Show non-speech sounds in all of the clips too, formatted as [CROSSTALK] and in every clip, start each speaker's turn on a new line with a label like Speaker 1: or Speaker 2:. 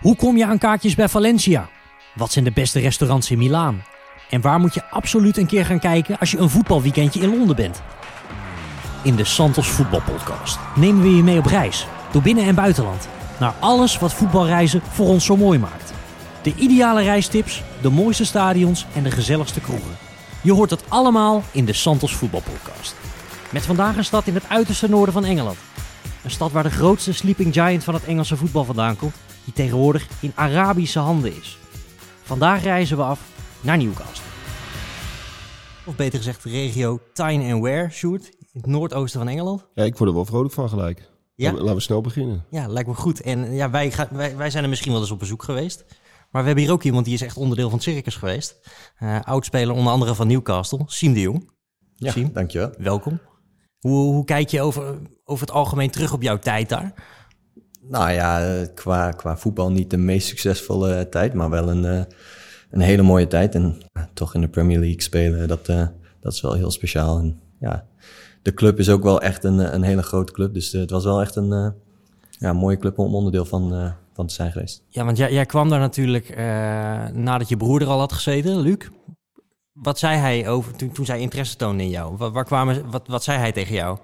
Speaker 1: Hoe kom je aan kaartjes bij Valencia? Wat zijn de beste restaurants in Milaan? En waar moet je absoluut een keer gaan kijken als je een voetbalweekendje in Londen bent? In de Santos Voetbalpodcast nemen we je mee op reis, door binnen- en buitenland, naar alles wat voetbalreizen voor ons zo mooi maakt. De ideale reistips, de mooiste stadions en de gezelligste kroegen. Je hoort het allemaal in de Santos Voetbalpodcast. Met vandaag een stad in het uiterste noorden van Engeland. Een stad waar de grootste sleeping giant van het Engelse voetbal vandaan komt, die tegenwoordig in Arabische handen is. Vandaag reizen we af naar Newcastle. Of beter gezegd de regio Tyne and Wear, Sjoerd, in het noordoosten van Engeland.
Speaker 2: Ja, ik word er wel vrolijk van gelijk.
Speaker 1: Ja?
Speaker 2: Laten, we, laten we snel beginnen.
Speaker 1: Ja, lijkt me goed. En ja, wij, gaan, wij, wij zijn er misschien wel eens op bezoek geweest. Maar we hebben hier ook iemand die is echt onderdeel van het circus geweest. Uh, oudspeler onder andere van Newcastle, Siem de Jong.
Speaker 3: Ja,
Speaker 1: Siem,
Speaker 3: dankjewel.
Speaker 1: welkom. Hoe, hoe kijk je over, over het algemeen terug op jouw tijd daar?
Speaker 3: Nou ja, qua, qua voetbal niet de meest succesvolle tijd, maar wel een, uh, een hele mooie tijd. En uh, toch in de Premier League spelen, dat, uh, dat is wel heel speciaal. En ja, de club is ook wel echt een, een hele grote club. Dus het was wel echt een ja, mooie club om onderdeel van, van te zijn geweest.
Speaker 1: Ja, want jij, jij kwam daar natuurlijk nadat je broer er al had gezeten, Luc. Wat zei hij over toen, toen zij interesse toonde in jou? Wat, waar kwamen, wat, wat zei hij tegen jou?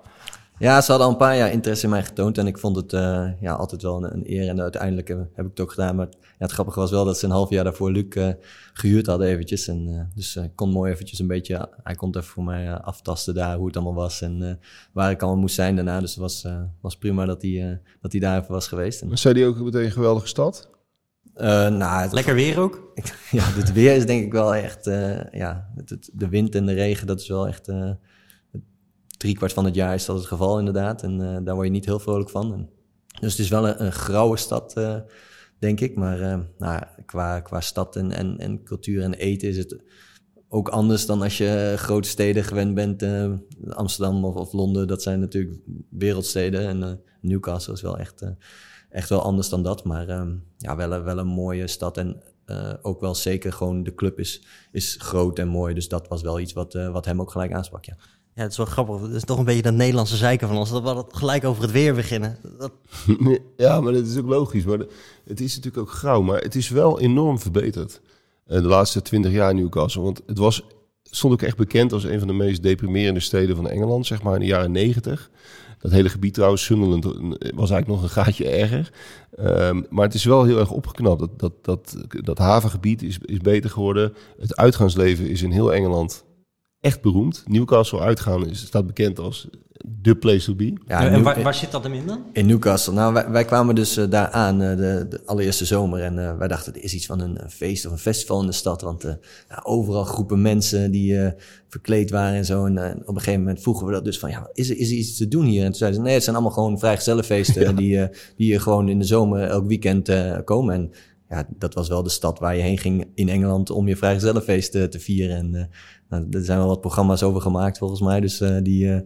Speaker 3: Ja, ze hadden al een paar jaar interesse in mij getoond en ik vond het uh, ja, altijd wel een, een, eer. En uiteindelijk heb ik het ook gedaan. Maar ja, het grappige was wel dat ze een half jaar daarvoor Luc uh, gehuurd hadden eventjes. En, uh, dus ik kon mooi eventjes een beetje, hij kon even voor mij aftasten daar, hoe het allemaal was en waar ik allemaal moest zijn daarna. Dus het was, was prima dat hij, dat hij daar even was geweest. En,
Speaker 2: maar zei hij ook meteen een geweldige stad?
Speaker 3: nou, het,
Speaker 1: Lekker weer ook? [LAUGHS]
Speaker 3: ja, het weer is denk ik wel echt, ja, het, het, de wind en de regen, dat is wel echt driekwart van het jaar is dat het geval inderdaad. En uh, daar word je niet heel vrolijk van. En, dus het is wel een, een grauwe stad, uh, denk ik. Maar uh, nou, qua, qua stad en, en, en cultuur en eten is het ook anders dan als je grote steden gewend bent. Amsterdam of, of, Londen, dat zijn natuurlijk wereldsteden. En Newcastle is wel echt, echt wel anders dan dat. Maar ja, wel, wel een mooie stad. En ook wel zeker gewoon de club is, is groot en mooi. Dus dat was wel iets wat, wat hem ook gelijk aansprak, ja.
Speaker 1: Ja, het is wel grappig. Het is toch een beetje dat Nederlandse zeiken van ons. Dat we gelijk over het weer beginnen. Dat... [LAUGHS]
Speaker 2: Ja, maar dat is ook logisch. Maar het is natuurlijk ook grauw. Maar het is wel enorm verbeterd. De laatste twintig jaar in Newcastle. Want het was, stond ook echt bekend als een van de meest deprimerende steden van Engeland. Zeg maar in de jaren negentig. Dat hele gebied trouwens, Sunderland, was eigenlijk nog een gaatje erger. Um, maar het is wel heel erg opgeknapt. Dat, dat, dat, dat havengebied is, is beter geworden. Het uitgaansleven is in heel Engeland echt beroemd. Newcastle uitgaan is, staat bekend als de place to be.
Speaker 1: Ja, en waar, waar, zit dat hem in dan?
Speaker 3: In Newcastle. Nou, wij, wij kwamen dus uh, daar aan uh, de, de, allereerste zomer. En uh, wij dachten, er is iets van een, een, feest of een festival in de stad. Want ja, overal groepen mensen die verkleed waren en zo. En op een gegeven moment vroegen we dat dus van, ja, is er, is er iets te doen hier? En toen zeiden ze, nee, het zijn allemaal gewoon vrijgezellenfeesten... [LAUGHS] Ja. die, die gewoon in de zomer elk weekend komen. En ja, dat was wel de stad waar je heen ging in Engeland om je vrijgezellenfeest te vieren. En uh, nou, er zijn wel wat programma's over gemaakt volgens mij, dus uh, die, uh, die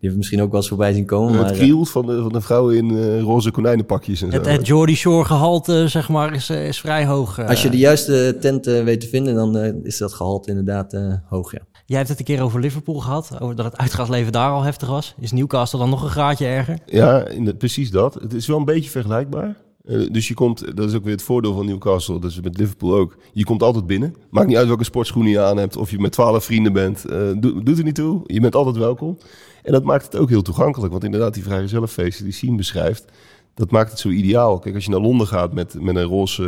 Speaker 3: hebben misschien ook wel eens voorbij zien komen.
Speaker 2: Het krielt van de, van de vrouwen in roze konijnenpakjes en zo.
Speaker 1: Het, het Geordie Shore gehalte, zeg maar, is, is vrij hoog.
Speaker 3: Als je de juiste tent weet te vinden, dan is dat gehalte inderdaad hoog, ja.
Speaker 1: Jij hebt het een keer over Liverpool gehad, over dat het uitgaansleven daar al heftig was. Is Newcastle dan nog een graadje erger?
Speaker 2: Ja, in de, precies dat. Het is wel een beetje vergelijkbaar. Uh, dus je komt, dat is ook weer het voordeel van Newcastle, is met Liverpool ook. Je komt altijd binnen. Maakt niet uit welke sportschoenen je aan hebt of je met twaalf vrienden bent. Uh, do, doet er niet toe. Je bent altijd welkom. En dat maakt het ook heel toegankelijk. Want inderdaad, die vrijgezellenfeesten die Siem beschrijft, dat maakt het zo ideaal. Kijk, als je naar Londen gaat met, met een roze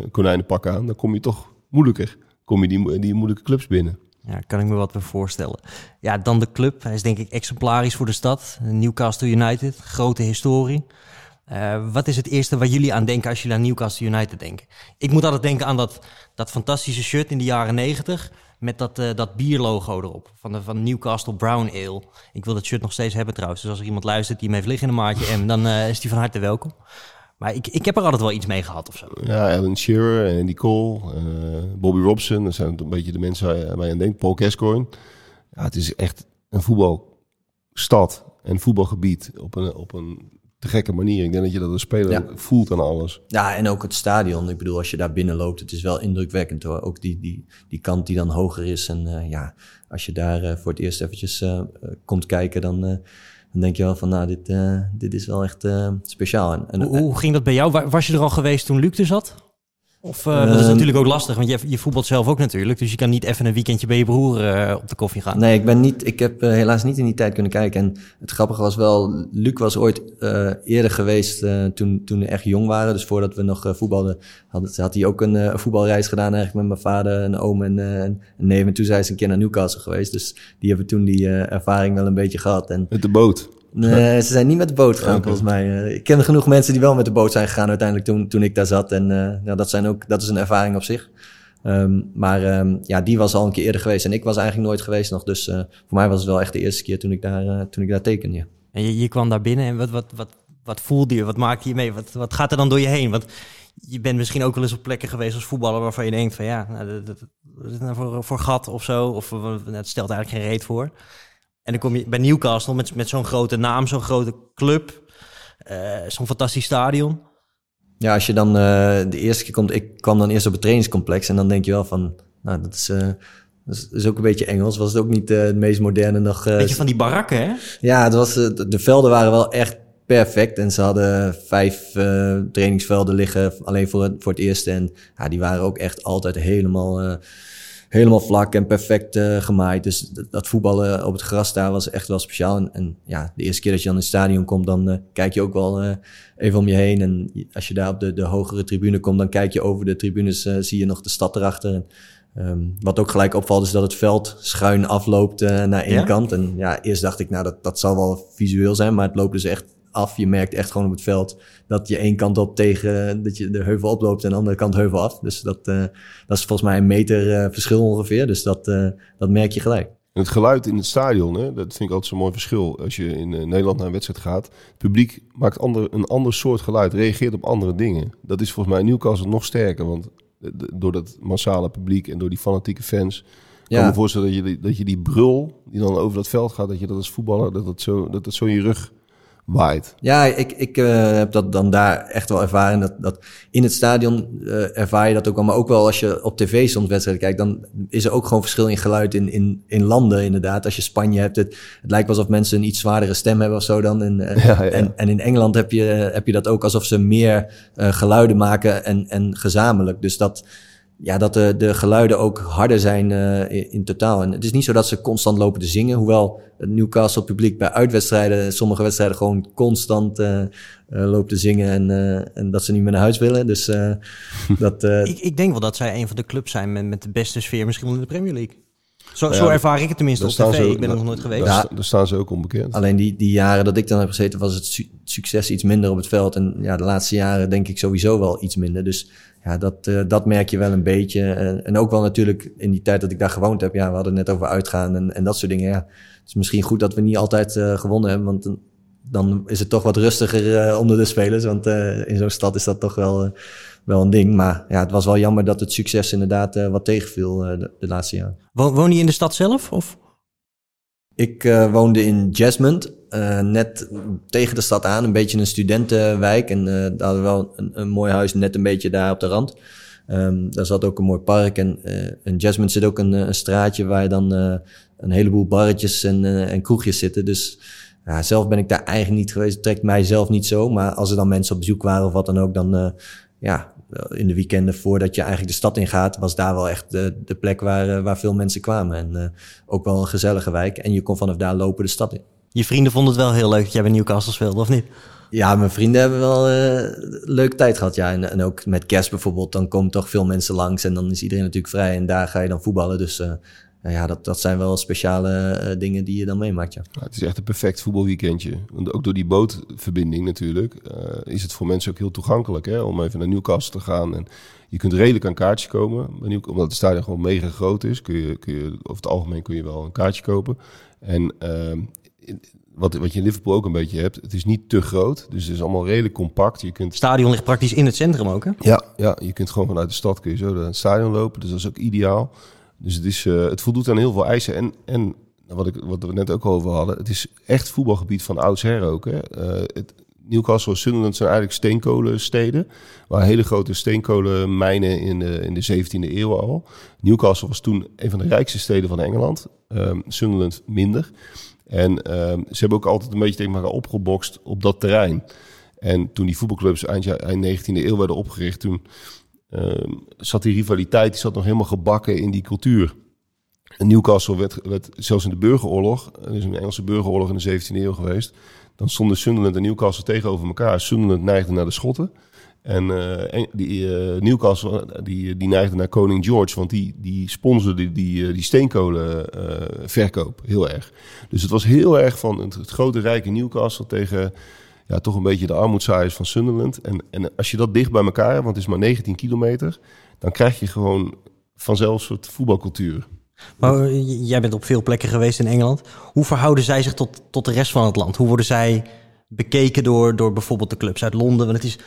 Speaker 2: uh, konijnenpak aan, dan kom je toch moeilijker. Kom je die, die moeilijke clubs binnen.
Speaker 1: Ja, kan ik me wat voorstellen. Ja, dan de club. Hij is denk ik exemplarisch voor de stad. Newcastle United, grote historie. Uh, wat is het eerste waar jullie aan denken als jullie aan Newcastle United denken? Ik moet altijd denken aan dat, dat fantastische shirt in de jaren negentig. Met dat, uh, dat bierlogo erop. Van, de, van Newcastle Brown Ale. Ik wil dat shirt nog steeds hebben trouwens. Dus als er iemand luistert die hem heeft liggen in een maatje M, dan uh, is die van harte welkom. Maar ik, ik heb er altijd wel iets mee gehad of zo.
Speaker 2: Ja, Alan Shearer en Andy Cole, Bobby Robson. Dat zijn een beetje de mensen waar je aan denkt. Paul Gascoigne. Ja, het is echt een voetbalstad en voetbalgebied op een, op een te gekke manier. Ik denk dat je dat als speler ja. voelt aan alles.
Speaker 3: Ja, en ook het stadion. Ik bedoel, als je daar binnen loopt, het is wel indrukwekkend hoor. Ook die, die, die kant die dan hoger is. En uh, ja, als je daar uh, voor het eerst eventjes uh, komt kijken, dan, dan denk je wel van, nou, dit, uh, dit is wel echt uh, speciaal. En,
Speaker 1: en, hoe, hoe, ging dat bij jou? Was je er al geweest toen Luc er zat? Of uh, dat is natuurlijk ook lastig, want je, je voetbalt zelf ook natuurlijk. Dus je kan niet even een weekendje bij je broer uh, op de koffie gaan.
Speaker 3: Nee, ik, ben niet, ik heb uh, helaas niet in die tijd kunnen kijken. En het grappige was wel, Luc was ooit eerder geweest toen, toen we echt jong waren. Dus voordat we nog voetbalden, had, had hij ook een voetbalreis gedaan eigenlijk met mijn vader, en oom en een neef. En toen zijn ze een keer naar Newcastle geweest. Dus die hebben toen die ervaring wel een beetje gehad. En,
Speaker 2: met de boot?
Speaker 3: Nee, ze zijn niet met de boot gegaan, volgens mij. Eh, ik ken genoeg mensen die wel met de boot zijn gegaan uiteindelijk toen, toen ik daar zat. En uh, nou, dat, zijn ook, dat is een ervaring op zich. Um, maar um, ja, die was al een keer eerder geweest en ik was eigenlijk nooit geweest nog. Dus uh, voor mij was het wel echt de eerste keer toen ik daar, toen ik daar tekende.
Speaker 1: En je, je kwam daar binnen en wat, wat, wat, wat voelde je? Wat maakte je mee? Wat, wat gaat er dan door je heen? Want je bent misschien ook wel eens op plekken geweest als voetballer waarvan je denkt van ja, nou, dat, is nou voor, voor gat of zo? Of het stelt eigenlijk geen reet voor. En dan kom je bij Newcastle met, met zo'n grote naam, zo'n grote club, uh, zo'n fantastisch stadion.
Speaker 3: Ja, als je dan uh, de eerste keer komt, ik kwam dan eerst op het trainingscomplex en dan denk je wel van, nou, dat is, uh, dat is, ook een beetje Engels. Was het ook niet het meest moderne nog.
Speaker 1: beetje van die barakken, hè?
Speaker 3: Ja, het was, de velden waren wel echt perfect. En ze hadden vijf trainingsvelden liggen alleen voor het, voor het eerste. En ja, die waren ook echt altijd helemaal helemaal vlak en perfect uh, gemaaid. Dus dat, voetballen op het gras daar was echt wel speciaal. En, en, ja, de eerste keer dat je dan in het stadion komt, dan uh, kijk je ook wel uh, even om je heen. En als je daar op de, de hogere tribune komt, dan kijk je over de tribunes, zie je nog de stad erachter. En, um, wat ook gelijk opvalt, is dat het veld schuin afloopt naar één kant. En ja, eerst dacht ik, nou, dat, dat zal wel visueel zijn, maar het loopt dus echt af. Je merkt echt gewoon op het veld dat je één kant op tegen dat je de heuvel oploopt en de andere kant heuvel af. Dus dat, uh, dat is volgens mij een meter uh, verschil ongeveer. Dus dat, uh, dat merk je gelijk.
Speaker 2: En het geluid in het stadion, hè, dat vind ik altijd zo'n mooi verschil. Als je in Nederland naar een wedstrijd gaat, het publiek maakt ander, een ander soort geluid, reageert op andere dingen. Dat is volgens mij in Newcastle nog sterker, want door dat massale publiek en door die fanatieke fans... Ja. kan me voorstellen dat je, die, dat je die brul die dan over dat veld gaat, dat je dat als voetballer, dat dat zo, dat dat zo in je rug waait.
Speaker 3: Ja, ik, ik uh, heb dat dan daar echt wel ervaren. Dat, dat in het stadion uh, ervaar je dat ook wel. Maar ook wel als je op tv soms wedstrijden kijkt, dan is er ook gewoon verschil in geluid in, in, in landen inderdaad. Als je Spanje hebt, het, het lijkt alsof mensen een iets zwaardere stem hebben of zo dan. En, ja, ja. en, en in Engeland heb je, heb je dat ook alsof ze meer geluiden maken en, en gezamenlijk. Dus dat ja, dat de, de geluiden ook harder zijn uh, in, in, totaal. En het is niet zo dat ze constant lopen te zingen. Hoewel het Newcastle publiek bij uitwedstrijden, sommige wedstrijden gewoon constant uh, uh, loopt te zingen. En, en dat ze niet meer naar huis willen. Dus [LAUGHS] dat.
Speaker 1: ik, ik denk wel dat zij een van de clubs zijn met, met de beste sfeer, misschien wel in de Premier League. Zo, ja, zo ervaar ik het tenminste op tv. Ze, ik ben er nog nooit geweest.
Speaker 2: Daar, daar, staan ze ook onbekend.
Speaker 3: Alleen die, die jaren dat ik dan heb gezeten, was het su succes iets minder op het veld. En ja, de laatste jaren denk ik sowieso wel iets minder. Dus ja, dat, uh, dat merk je wel een beetje. En, en, ook wel natuurlijk in die tijd dat ik daar gewoond heb. Ja, we hadden het net over uitgaan en, en dat soort dingen. Ja, het is misschien goed dat we niet altijd uh, gewonnen hebben. Want dan is het toch wat rustiger uh, onder de spelers. Want in zo'n stad is dat toch wel, wel een ding. Maar ja, het was wel jammer dat het succes inderdaad wat tegenviel de, de, laatste jaren.
Speaker 1: Woon je in de stad zelf? Of?
Speaker 3: Ik uh, woonde in Jasmond, uh, net tegen de stad aan, een beetje een studentenwijk. En uh, daar hadden we wel een, een, mooi huis net een beetje daar op de rand. Um, daar zat ook een mooi park. En in Jasmond zit ook een, een straatje waar dan een heleboel barretjes en, en kroegjes zitten. Dus ja, zelf ben ik daar eigenlijk niet geweest. Het trekt mij zelf niet zo. Maar als er dan mensen op bezoek waren of wat dan ook, dan ja, in de weekenden voordat je eigenlijk de stad ingaat, was daar wel echt de, de plek waar, eh, waar veel mensen kwamen. En uh, ook wel een gezellige wijk. En je kon vanaf daar lopen de stad in.
Speaker 1: Je vrienden vonden het wel heel leuk dat jij bij Newcastle speelde, of niet?
Speaker 3: Ja, mijn vrienden hebben wel uh, leuke tijd gehad. Ja. En, en, ook met kerst bijvoorbeeld, dan komen toch veel mensen langs. En dan is iedereen natuurlijk vrij. En daar ga je dan voetballen. Dus nou ja, dat, dat zijn wel speciale uh, dingen die je dan meemaakt. Ja.
Speaker 2: ja. het is echt een perfect voetbalweekendje. Want ook door die bootverbinding natuurlijk uh, is het voor mensen ook heel toegankelijk hè, om even naar Newcastle te gaan. En je kunt redelijk aan kaartjes komen. Omdat het stadion gewoon mega groot is, kun je, kun je over het algemeen kun je wel een kaartje kopen. En uh, wat, wat je in Liverpool ook een beetje hebt, het is niet te groot. Dus het is allemaal redelijk compact. Je kunt... Het
Speaker 1: stadion ligt praktisch in het centrum ook, hè?
Speaker 2: Ja, ja, je kunt gewoon vanuit de stad kun je zo naar het stadion lopen. Dus dat is ook ideaal. Dus het, is, uh, het voldoet aan heel veel eisen. En, en wat, ik, wat we net ook over hadden, het is echt voetbalgebied van oudsher ook. Hè. Uh, Newcastle en Sunderland zijn eigenlijk steenkolensteden. Waar hele grote steenkolenmijnen in de, in de 17e eeuw al. Newcastle was toen een van de rijkste steden van Engeland. Um, Sunderland minder. En ehm, ze hebben ook altijd een beetje tegen elkaar opgebokst op dat terrein. En toen die voetbalclubs eind, eind 19e eeuw werden opgericht, toen ehm, zat die rivaliteit die zat nog helemaal gebakken in die cultuur. En Newcastle werd, werd zelfs in de burgeroorlog, er is een Engelse burgeroorlog in de 17e eeuw geweest, dan stonden Sunderland en Newcastle tegenover elkaar. Sunderland neigde naar de Schotten. En en die, eh, Newcastle die, die neigde naar koning George, want die, die sponsorde die, die, eh, die steenkolenverkoop heel erg. Dus het was heel erg van het, het grote rijke Newcastle tegen ja, toch een beetje de armoedzaaiers van Sunderland. En, en als je dat dicht bij elkaar hebt, want het is maar 19 kilometer, dan krijg je gewoon vanzelf een soort voetbalcultuur.
Speaker 1: Maar eh, jij bent op veel plekken geweest in Engeland. Hoe verhouden zij zich tot, tot de rest van het land? Hoe worden zij bekeken door, door bijvoorbeeld de clubs uit Londen? Want het is,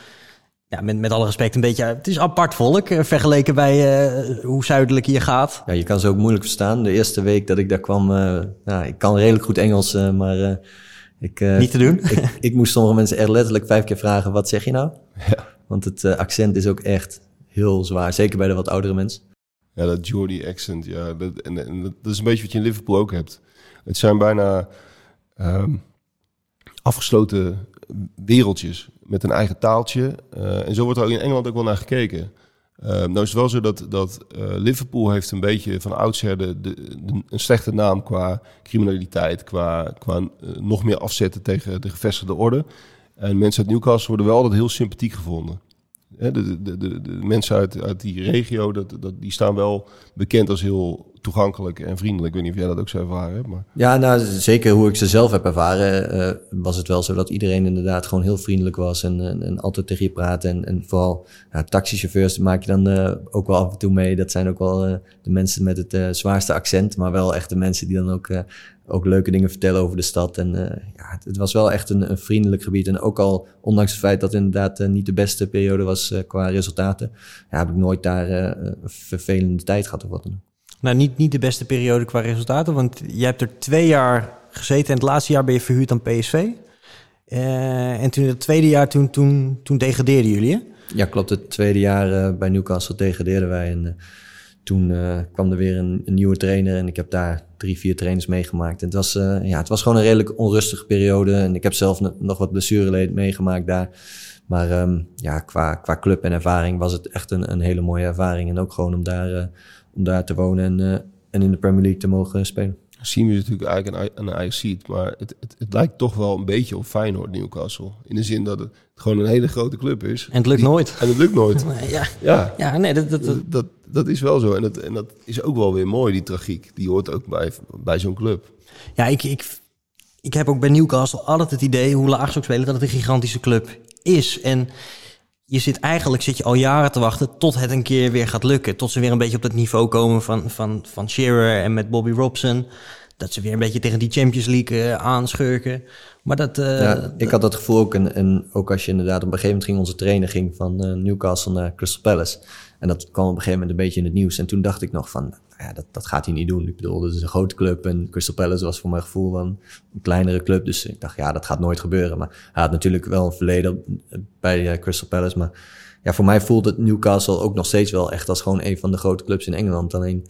Speaker 1: ja, met, met alle respect, een beetje... Het is apart volk, eh, vergeleken bij eh, hoe zuidelijk je gaat.
Speaker 3: Ja, je kan ze ook moeilijk verstaan. De eerste week dat ik daar kwam, eh, nou, ik kan redelijk goed Engels, eh, maar eh, ik, eh,
Speaker 1: Niet te doen.
Speaker 3: ik, ik moest sommige mensen echt letterlijk vijf keer vragen, wat zeg je nou? [LAUGHS]
Speaker 2: Ja.
Speaker 3: Want het eh, accent is ook echt heel zwaar, zeker bij de wat oudere mensen.
Speaker 2: Ja, dat Geordie accent, ja. Dat, en, en dat, dat is een beetje wat je in Liverpool ook hebt. Het zijn bijna ehm, afgesloten wereldjes met een eigen taaltje. Eh, en zo wordt er ook in Engeland ook wel naar gekeken. Eh, nou is het wel zo dat, dat eh, Liverpool heeft een beetje van oudsher de, een slechte naam qua criminaliteit, qua, qua eh, nog meer afzetten tegen de gevestigde orde. En mensen uit Newcastle worden wel altijd heel sympathiek gevonden. Hè, de, de mensen uit, uit die regio, dat, dat, die staan wel bekend als heel toegankelijk en vriendelijk. Ik weet niet of jij dat ook zo ervaren hebt, maar...
Speaker 3: Ja, nou, zeker hoe ik ze zelf heb ervaren, eh, was het wel zo dat iedereen inderdaad gewoon heel vriendelijk was en, en, en altijd tegen je praten. En, en vooral ja, taxichauffeurs maak je dan eh, ook wel af en toe mee. Dat zijn ook wel eh, de mensen met het zwaarste accent, maar wel echt de mensen die dan ook, ook leuke dingen vertellen over de stad. En ja, het, was wel echt een, een vriendelijk gebied. En ook al, ondanks het feit dat het inderdaad niet de beste periode was qua resultaten, ja, heb ik nooit daar een vervelende tijd gehad of wat dan.
Speaker 1: Nou, niet, niet de beste periode qua resultaten, want jij hebt er twee jaar gezeten en het laatste jaar ben je verhuurd aan PSV. Eh, en toen het tweede jaar, toen, toen, toen degradeerden jullie, hè?
Speaker 3: Ja, klopt. Het tweede jaar eh, bij Newcastle degradeerden wij. En eh, toen kwam er weer een, nieuwe trainer. En ik heb daar drie, vier trainers meegemaakt. En het was, ja, het was gewoon een redelijk onrustige periode. En ik heb zelf nog wat blessureleed meegemaakt daar. Maar ehm, ja, qua, qua club en ervaring was het echt een, een hele mooie ervaring. En ook gewoon om daar, om daar te wonen en, eh, en in de Premier League te mogen spelen.
Speaker 2: Zien we natuurlijk eigenlijk een, een Ajax maar het, het, het lijkt toch wel een beetje op Feyenoord Newcastle. In de zin dat het gewoon een hele grote club is.
Speaker 1: En het lukt nooit.
Speaker 2: En het lukt nooit. [LAUGHS]
Speaker 1: Nee, Ja,
Speaker 2: Ja,
Speaker 1: ja nee, dat, dat, dat-
Speaker 2: dat, dat, dat is wel zo. En dat, en dat is ook wel weer mooi, die tragiek. Die hoort ook bij, bij zo'n club.
Speaker 1: ja ik, ik, ik heb ook bij Newcastle altijd het idee, hoe laag ze ook spelen, dat het een gigantische club is. En je zit eigenlijk zit je al jaren te wachten tot het een keer weer gaat lukken. Tot ze weer een beetje op dat niveau komen van, van, van Shearer en met Bobby Robson. Dat ze weer een beetje tegen die Champions League eh, aanschurken. Maar dat... eh,
Speaker 3: ja, ik had dat gevoel ook. En, en ook als je inderdaad op een gegeven moment ging onze trainer ging van eh, Newcastle naar Crystal Palace. En dat kwam op een gegeven moment een beetje in het nieuws. En toen dacht ik nog van, nou ja, dat, dat gaat hij niet doen. Ik bedoel, dat is een grote club. En Crystal Palace was voor mijn gevoel een, een kleinere club. Dus ik dacht, ja, dat gaat nooit gebeuren. Maar hij had natuurlijk wel een verleden bij eh, Crystal Palace. Maar ja, voor mij voelt het Newcastle ook nog steeds wel echt als gewoon een van de grote clubs in Engeland. Alleen,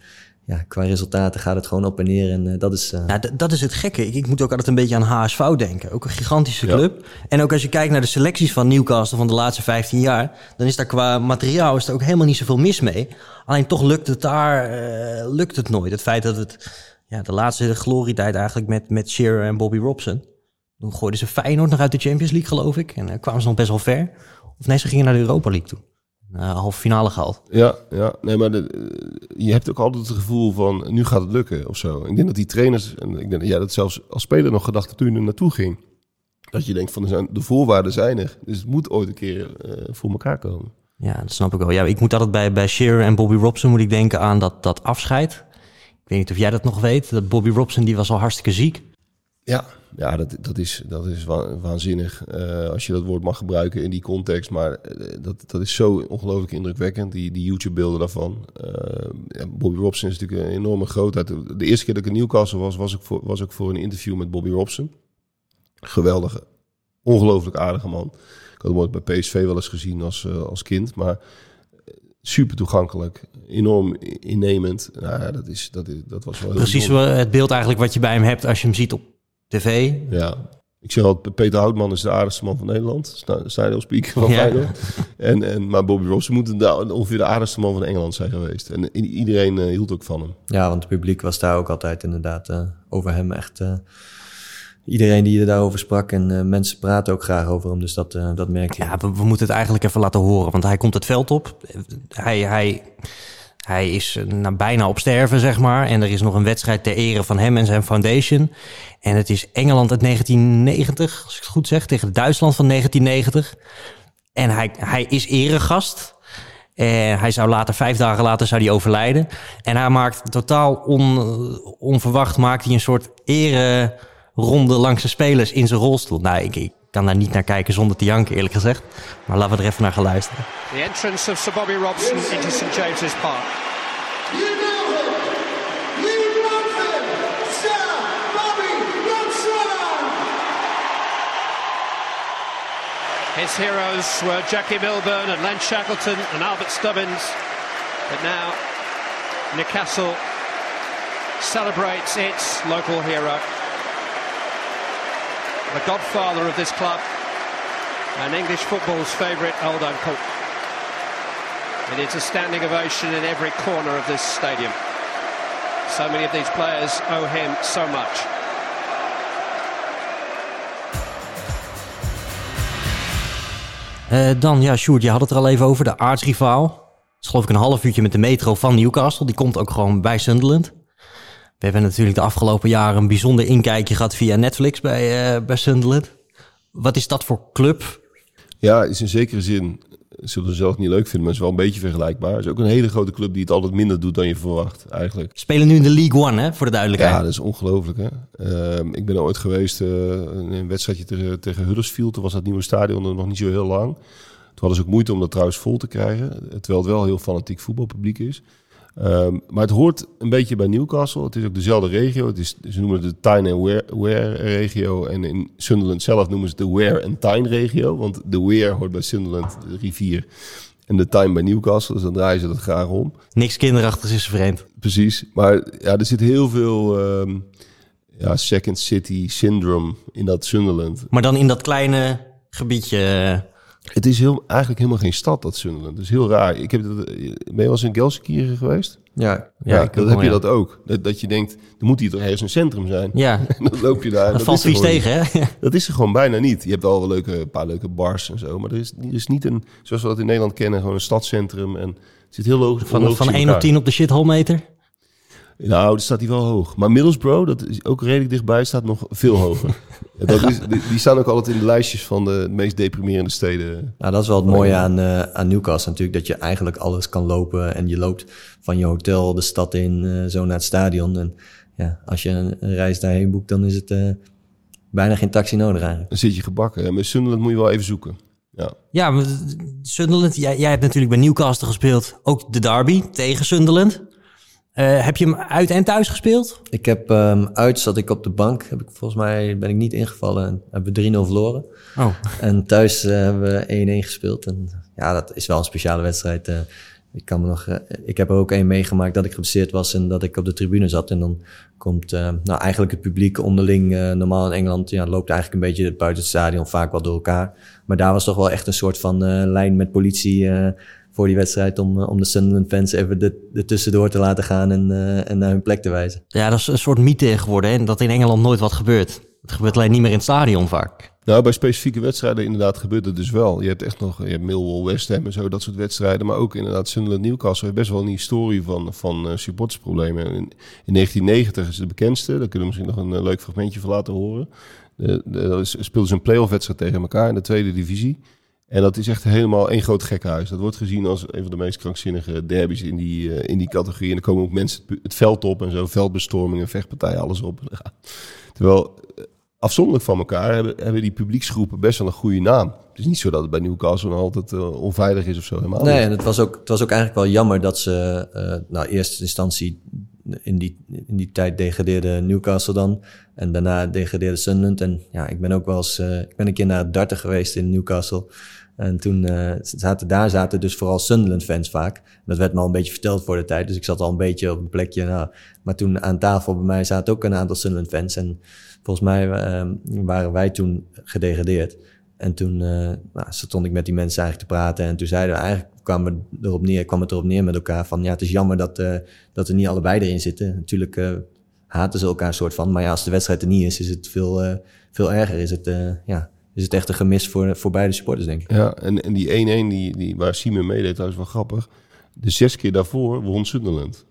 Speaker 3: ja, qua resultaten gaat het gewoon op en neer. En eh, dat is... eh,
Speaker 1: Ja, dat is het gekke. Ik, ik moet ook altijd een beetje aan HSV denken. Ook een gigantische
Speaker 2: Ja.
Speaker 1: club. En ook als je kijkt naar de selecties van Newcastle van de laatste 15 jaar... dan is daar qua materiaal is er ook helemaal niet zoveel mis mee. Alleen toch lukt het daar eh, lukt het nooit. Het feit dat het ja, de laatste glorietijd eigenlijk met, met Shearer en Bobby Robson... toen gooiden ze Feyenoord nog uit de Champions League, geloof ik. En uh, kwamen ze nog best wel ver. Of nee, ze gingen naar de Europa League toe. Uh, halve finale gehaald.
Speaker 2: Ja, ja. Nee, maar de, je hebt ook altijd het gevoel van, nu gaat het lukken of zo. Ik denk dat die trainers, en ik denk dat jij dat zelfs als speler nog gedacht hebt toen je er naartoe ging. Dat je denkt van, zijn, de voorwaarden zijn er. Dus het moet ooit een keer uh, voor elkaar komen.
Speaker 1: Ja, dat snap ik wel. Ja, ik moet altijd bij, bij Shearer en Bobby Robson moet ik denken aan dat, dat afscheid. Ik weet niet of jij dat nog weet. Dat Bobby Robson die was al hartstikke ziek.
Speaker 2: Ja, ja dat, dat, is, dat is wa waanzinnig uh, als je dat woord mag gebruiken in die context. Maar uh, dat, dat is zo ongelooflijk indrukwekkend, die, die YouTube-beelden daarvan. Uh, ja, Bobby Robson is natuurlijk een enorme grootheid. De eerste keer dat ik in Newcastle was, was ik voor, was ik voor een interview met Bobby Robson. Geweldige, ongelooflijk aardige man. Ik had hem ooit bij PSV wel eens gezien als, uh, als kind, maar super toegankelijk, enorm innemend. Nou, ja, dat, is, dat, is, dat was wel
Speaker 1: Precies het beeld eigenlijk wat je bij hem hebt als je hem ziet op tv.
Speaker 2: Ja. Ik zeg altijd, Peter Houtman is de aardigste man van Nederland. Stadionspeaker van
Speaker 1: Ja.
Speaker 2: Feyenoord. En, en, maar Bobby Robson moet de- ongeveer de aardigste man van Engeland zijn geweest. En iedereen eh, hield ook van hem.
Speaker 3: Ja, want het publiek was daar ook altijd inderdaad eh, over hem echt... eh, iedereen die er daarover sprak en eh, mensen praten ook graag over hem. Dus dat, eh, dat merk je.
Speaker 1: Ja, we, we moeten het eigenlijk even laten horen, want hij komt het veld op. Hij, hij, hij is eh, bijna op sterven, zeg maar. En er is nog een wedstrijd ter ere van hem en zijn foundation. En het is Engeland uit 1990, als ik het goed zeg, tegen Duitsland van 1990. En hij, hij is eregast. En hij zou later, vijf dagen later, zou hij overlijden. En hij maakt totaal on, onverwacht maakt hij een soort ere-ronde langs de spelers in zijn rolstoel. Nou, ik kan daar niet naar kijken zonder te janken, eerlijk gezegd. Maar laten we er even naar gaan luisteren.
Speaker 4: The entrance of Sir Bobby Robson into St James's Park.
Speaker 5: You know him! You love him! Sir Bobby Robson!
Speaker 4: His heroes were Jackie Milburn and Len Shackleton and Albert Stubbins. But now Newcastle celebrates its local hero. The godfather of this club and English football's favourite old uncle. It is a standing ovation in every corner of this stadium. So many of these players owe him so much.
Speaker 1: Eh, dan, ja, Sjoerd, je had het er al even over, de aartsrivaal. Het is geloof ik een half uurtje met de metro van Newcastle. Die komt ook gewoon bij Sunderland. We hebben natuurlijk de afgelopen jaren een bijzonder inkijkje gehad via Netflix bij, eh, bij Sunderland. Wat is dat voor club?
Speaker 2: Ja, is in zekere zin, zullen ze zelf niet leuk vinden, maar is wel een beetje vergelijkbaar. Het is ook een hele grote club die het altijd minder doet dan je verwacht, eigenlijk.
Speaker 1: Spelen nu in de League One, hè, voor de
Speaker 2: Ja,
Speaker 1: duidelijkheid.
Speaker 2: dat is ongelooflijk. Hè? Ehm, ik ben er ooit geweest eh, in een wedstrijdje tegen, tegen Huddersfield. Toen was dat nieuwe stadion er nog niet zo heel lang. Toen hadden ze ook moeite om dat trouwens vol te krijgen. Terwijl het wel heel fanatiek voetbalpubliek is. Ehm, maar het hoort een beetje bij Newcastle. Het is ook dezelfde regio. Het is, ze noemen het de Tyne and Wear, Wear regio. En in Sunderland zelf noemen ze het de Wear and Tyne regio. Want de Wear hoort bij Sunderland, de rivier. En de Tyne bij Newcastle. Dus dan draaien ze dat graag om.
Speaker 1: Niks kinderachtigs is vreemd.
Speaker 2: Precies. Maar ja, er zit heel veel ehm, ja, second city syndrome in dat Sunderland.
Speaker 1: Maar dan in dat kleine gebiedje.
Speaker 2: Het is heel, eigenlijk helemaal geen stad, dat Sunderland. Dat is heel raar. Ik heb dat, ben je wel eens in Gelsenkirchen geweest?
Speaker 3: Ja,
Speaker 2: Ja,
Speaker 1: ik
Speaker 2: dat
Speaker 1: ook
Speaker 2: heb je
Speaker 1: ja.
Speaker 2: dat ook. Dat, dat je denkt, er moet hier toch ergens een centrum zijn.
Speaker 1: Ja,
Speaker 2: En [LAUGHS] dan loop je daar. en
Speaker 1: dat valt
Speaker 2: is
Speaker 1: vies tegen, hè? [LAUGHS]
Speaker 2: Dat is er gewoon bijna niet. Je hebt wel wel leuke, een paar leuke bars en zo. Maar er is, er is niet een, zoals we dat in Nederland kennen, gewoon een stadscentrum. En het zit heel logisch
Speaker 1: Van, van
Speaker 2: in
Speaker 1: 1 op
Speaker 2: elkaar.
Speaker 1: 10 op de shithole meter.
Speaker 2: Nou, dat staat hij wel hoog. Maar Middlesbrough, dat is ook redelijk dichtbij, staat nog veel hoger. [LAUGHS] Dat is, die, die staan ook altijd in de lijstjes van de meest deprimerende steden.
Speaker 3: Nou, dat is wel het mooie aan, eh, aan Newcastle natuurlijk. Dat je eigenlijk alles kan lopen. En je loopt van je hotel de stad in, eh, zo naar het stadion. En ja, als je een, een reis daarheen boekt, dan is het eh, bijna geen taxi nodig eigenlijk.
Speaker 2: Dan zit je gebakken. En met Sunderland moet je wel even zoeken. Ja.
Speaker 1: Ja, maar Sunderland, jij, jij hebt natuurlijk bij Newcastle gespeeld. Ook de derby tegen Sunderland. Eh, heb je hem uit en thuis gespeeld?
Speaker 3: Ik heb ehm, uit, zat ik op de bank. Heb ik, volgens mij ben ik niet ingevallen. En hebben we 3-0 verloren.
Speaker 1: Oh,
Speaker 3: En thuis eh, hebben we 1-1 gespeeld. En ja, dat is wel een speciale wedstrijd. eh. ik, kan me nog, ik heb er ook één meegemaakt dat ik geblesseerd was en dat ik op de tribune zat. En dan komt nou, eigenlijk het publiek onderling, eh, normaal in Engeland, ja, loopt eigenlijk een beetje buiten het stadion vaak wel door elkaar. Maar daar was toch wel echt een soort van eh, lijn met politie eh, voor die wedstrijd om, eh, om de Sunderland fans even de, de tussendoor te laten gaan en, eh, en naar hun plek te wijzen.
Speaker 1: ja, dat is een soort mythe geworden. Hè? Dat in Engeland nooit wat gebeurt. Het gebeurt alleen niet meer in het stadion vaak.
Speaker 2: Nou, bij specifieke wedstrijden inderdaad gebeurt het dus wel. Je hebt echt nog je hebt Millwall, West Ham en zo, dat soort wedstrijden. Maar ook inderdaad Sunderland, Newcastle heeft best wel een historie van, van uh, supportersproblemen. In, in 1990 is het de bekendste. Daar kunnen we misschien nog een uh, leuk fragmentje van laten horen. De, de, speelden ze een playoff wedstrijd tegen elkaar in de tweede divisie. En dat is echt helemaal één groot gekkenhuis. Dat wordt gezien als een van de meest krankzinnige derbies in die, uh, in die categorie. En dan komen ook mensen het, het veld op en zo, veldbestormingen, vechtpartijen, alles op. [LAUGHS] Terwijl afzonderlijk van elkaar hebben, hebben die publieksgroepen best wel een goede naam. Het is niet zo dat het bij Newcastle nog altijd uh, onveilig is of zo. Helemaal
Speaker 3: nee, en het was, ook, het was ook eigenlijk wel jammer dat ze, uh, nou, eerste instantie in die, in die tijd degradeerde Newcastle dan. En daarna degradeerde Sunderland. En ja, ik ben ook wel eens, uh, ik ben een keer naar het darten geweest in Newcastle. En toen eh, zaten daar zaten dus vooral Sunderland-fans vaak. Dat werd me al een beetje verteld voor de tijd. Dus ik zat al een beetje op een plekje. Nou, maar toen aan tafel bij mij zaten ook een aantal Sunderland-fans. En volgens mij eh, waren wij toen gedegradeerd. En toen eh, nou, stond ik met die mensen eigenlijk te praten. En toen zeiden we eigenlijk kwam, het erop neer, kwam het erop neer met elkaar van... ja, het is jammer dat, eh, dat er niet allebei erin zitten. Natuurlijk haten ze elkaar soort van. Maar ja, als de wedstrijd er niet is, is het veel, veel erger. Is het, ja, is het echt een gemis voor, voor beide supporters, denk ik.
Speaker 2: Ja, en, en die 1-1 die, die, waar Simon meedeed, trouwens wel grappig. De zes keer daarvoor won Sunderland.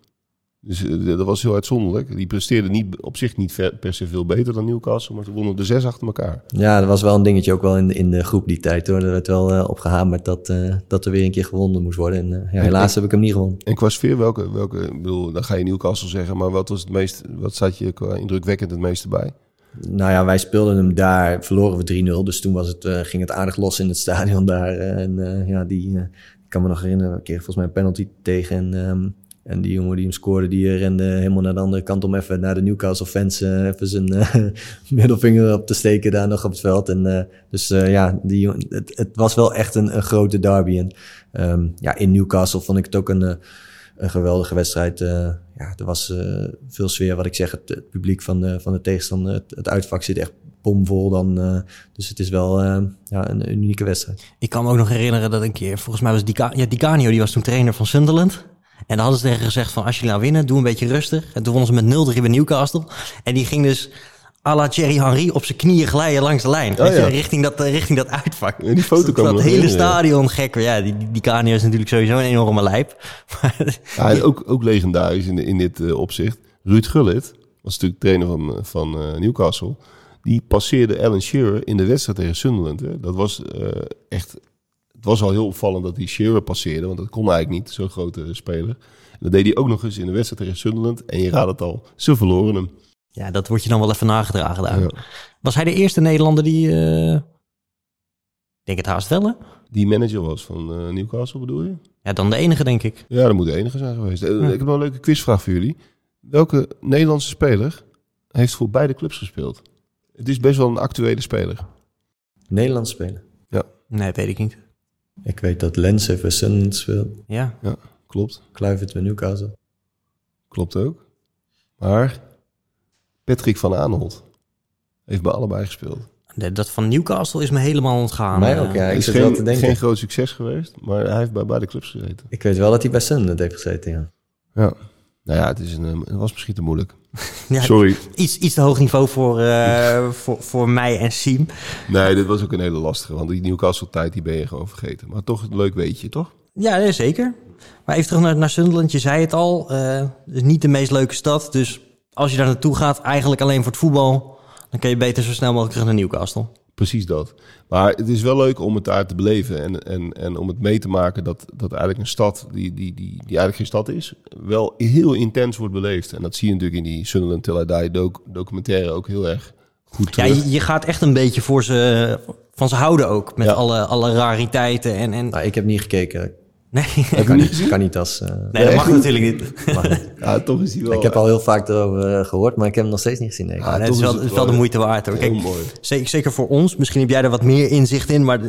Speaker 2: Dus eh, dat was heel uitzonderlijk. Die presteerde niet, op zich niet ver- per se veel beter dan Newcastle, maar ze wonnen de zes achter elkaar.
Speaker 3: Ja, dat was wel een dingetje ook wel in, de- in de groep die tijd hoor. Er werd wel eh, opgehamerd dat, eh, dat er weer een keer gewonnen moest worden. En ja, helaas heb ik hem niet gewonnen.
Speaker 2: En qua sfeer, welke, welke, ik bedoel, dan ga je Newcastle zeggen, maar wat was het meest, wat zat je qua indrukwekkend het meeste bij?
Speaker 3: Nou ja, wij speelden hem daar, verloren we 3-0. Dus toen was het, eh, ging het aardig los in het stadion [LAUGHS] daar. eh, en eh, ja, die, ik kan me nog herinneren, ik kreeg volgens mij een penalty tegen. En, ehm, en die jongen die hem scoorde, die rende helemaal naar de andere kant om even naar de Newcastle fans even zijn [LAUGHS] middelvinger op te steken daar nog op het veld. En dus ja, die, het, was wel echt een, grote derby. En ehm, ja, in Newcastle vond ik het ook een, een geweldige wedstrijd. eh, ja, er was eh, veel sfeer, wat ik zeg. Het, publiek van de, van de tegenstander, het, uitvak zit echt bomvol dan. eh, dus het is wel ja, een, unieke wedstrijd.
Speaker 1: Ik kan me ook nog herinneren dat een keer, volgens mij was Dica ja, die was toen trainer van Sunderland. En dan hadden ze tegen gezegd van, als jullie nou winnen, doe een beetje rustig. En toen wonnen ze met 0-3 bij Newcastle. En die ging dus à la Thierry Henry op zijn knieën glijden langs de lijn. weet je,
Speaker 2: ja.
Speaker 1: richting, dat, eh, richting dat uitvak.
Speaker 2: Ja, die foto
Speaker 1: dat,
Speaker 2: me
Speaker 1: dat hele
Speaker 2: herinneren, ja.
Speaker 1: stadion gek. Ja, die, die, Canio is natuurlijk sowieso een enorme lijp. [LAUGHS] Maar
Speaker 2: Ja, en ook, ook legendarisch in, in dit eh, opzicht. Ruud Gullit was natuurlijk trainer van, eh, van Newcastle. Die passeerde Alan Shearer in de wedstrijd tegen Sunderland. Hè. Dat was echt... Het was al heel opvallend dat hij Shearer passeerde. Want dat kon eigenlijk niet, zo'n grote speler. En dat deed hij ook nog eens in de wedstrijd tegen Sunderland. En je raadt het al, ze verloren hem.
Speaker 1: Ja, dat wordt je dan wel even nagedragen daar.
Speaker 2: Ja.
Speaker 1: Was hij de eerste Nederlander die... eh, Ik denk het haast wel, hè?
Speaker 2: Die manager was van eh, Newcastle, bedoel je?
Speaker 1: Ja, dan de enige, denk ik.
Speaker 2: Ja, dat moet de enige zijn geweest. Eh, Ik heb een leuke quizvraag voor jullie. Welke Nederlandse speler heeft voor beide clubs gespeeld? Het is best wel een actuele speler.
Speaker 3: Nederlands spelen.
Speaker 1: Nee, weet ik niet.
Speaker 3: Ik weet dat Lens even Sunderland speelt.
Speaker 1: Ja,
Speaker 2: Ja, klopt.
Speaker 3: Kluivert bij Newcastle.
Speaker 2: Klopt ook. Maar Patrick van Aanholt heeft bij allebei gespeeld.
Speaker 1: dat van Newcastle is me helemaal ontgaan.
Speaker 3: Mij ook, ja. Ik
Speaker 2: is
Speaker 3: te
Speaker 2: geen,
Speaker 3: denken.
Speaker 2: geen groot succes geweest, maar hij heeft bij beide clubs gezeten.
Speaker 3: Ik weet wel dat hij bij Sunderland heeft gezeten, ja.
Speaker 2: Ja. Nou ja, het, is een, het was misschien te moeilijk. [LAUGHS]
Speaker 1: Ja,
Speaker 2: Sorry.
Speaker 1: Iets, iets te hoog niveau voor, eh, [LAUGHS] voor, voor mij en Siem.
Speaker 2: Nee, dit was ook een hele lastige, want die Newcastle-tijd die ben je gewoon vergeten. Maar toch een leuk weetje, toch?
Speaker 1: Ja, zeker. Maar even terug naar, naar Sunderland. Je zei het al, eh, het is niet de meest leuke stad. Dus als je daar naartoe gaat, eigenlijk alleen voor het voetbal... dan kun je beter zo snel mogelijk terug naar Newcastle.
Speaker 2: Precies dat. Maar het is wel leuk om het daar te beleven en, en, en om het mee te maken dat, dat eigenlijk een stad die, die, die, die eigenlijk geen stad is, wel heel intens wordt beleefd. En dat zie je natuurlijk in die Sunderland Till I Die doc- documentaire ook heel erg goed
Speaker 1: Ja, je, je gaat echt een beetje voor ze, van ze houden ook. Met
Speaker 2: Ja.
Speaker 1: alle, alle rariteiten en... en
Speaker 3: Nou, ik heb niet gekeken.
Speaker 1: Nee, [LAUGHS]
Speaker 3: Ik kan niet, kan niet als... eh,
Speaker 1: nee, dat mag natuurlijk niet. [LAUGHS]
Speaker 3: mag niet.
Speaker 2: Ja, toch is wel...
Speaker 3: Ik heb al heel vaak erover eh, gehoord, maar ik heb hem nog steeds niet gezien. Nee.
Speaker 2: Ah,
Speaker 1: Ja, het is wel,
Speaker 2: is
Speaker 1: het
Speaker 2: het
Speaker 1: is wel de moeite waard hoor. Kijk. Zeker, zeker voor ons. Misschien heb jij er wat meer inzicht in. Maar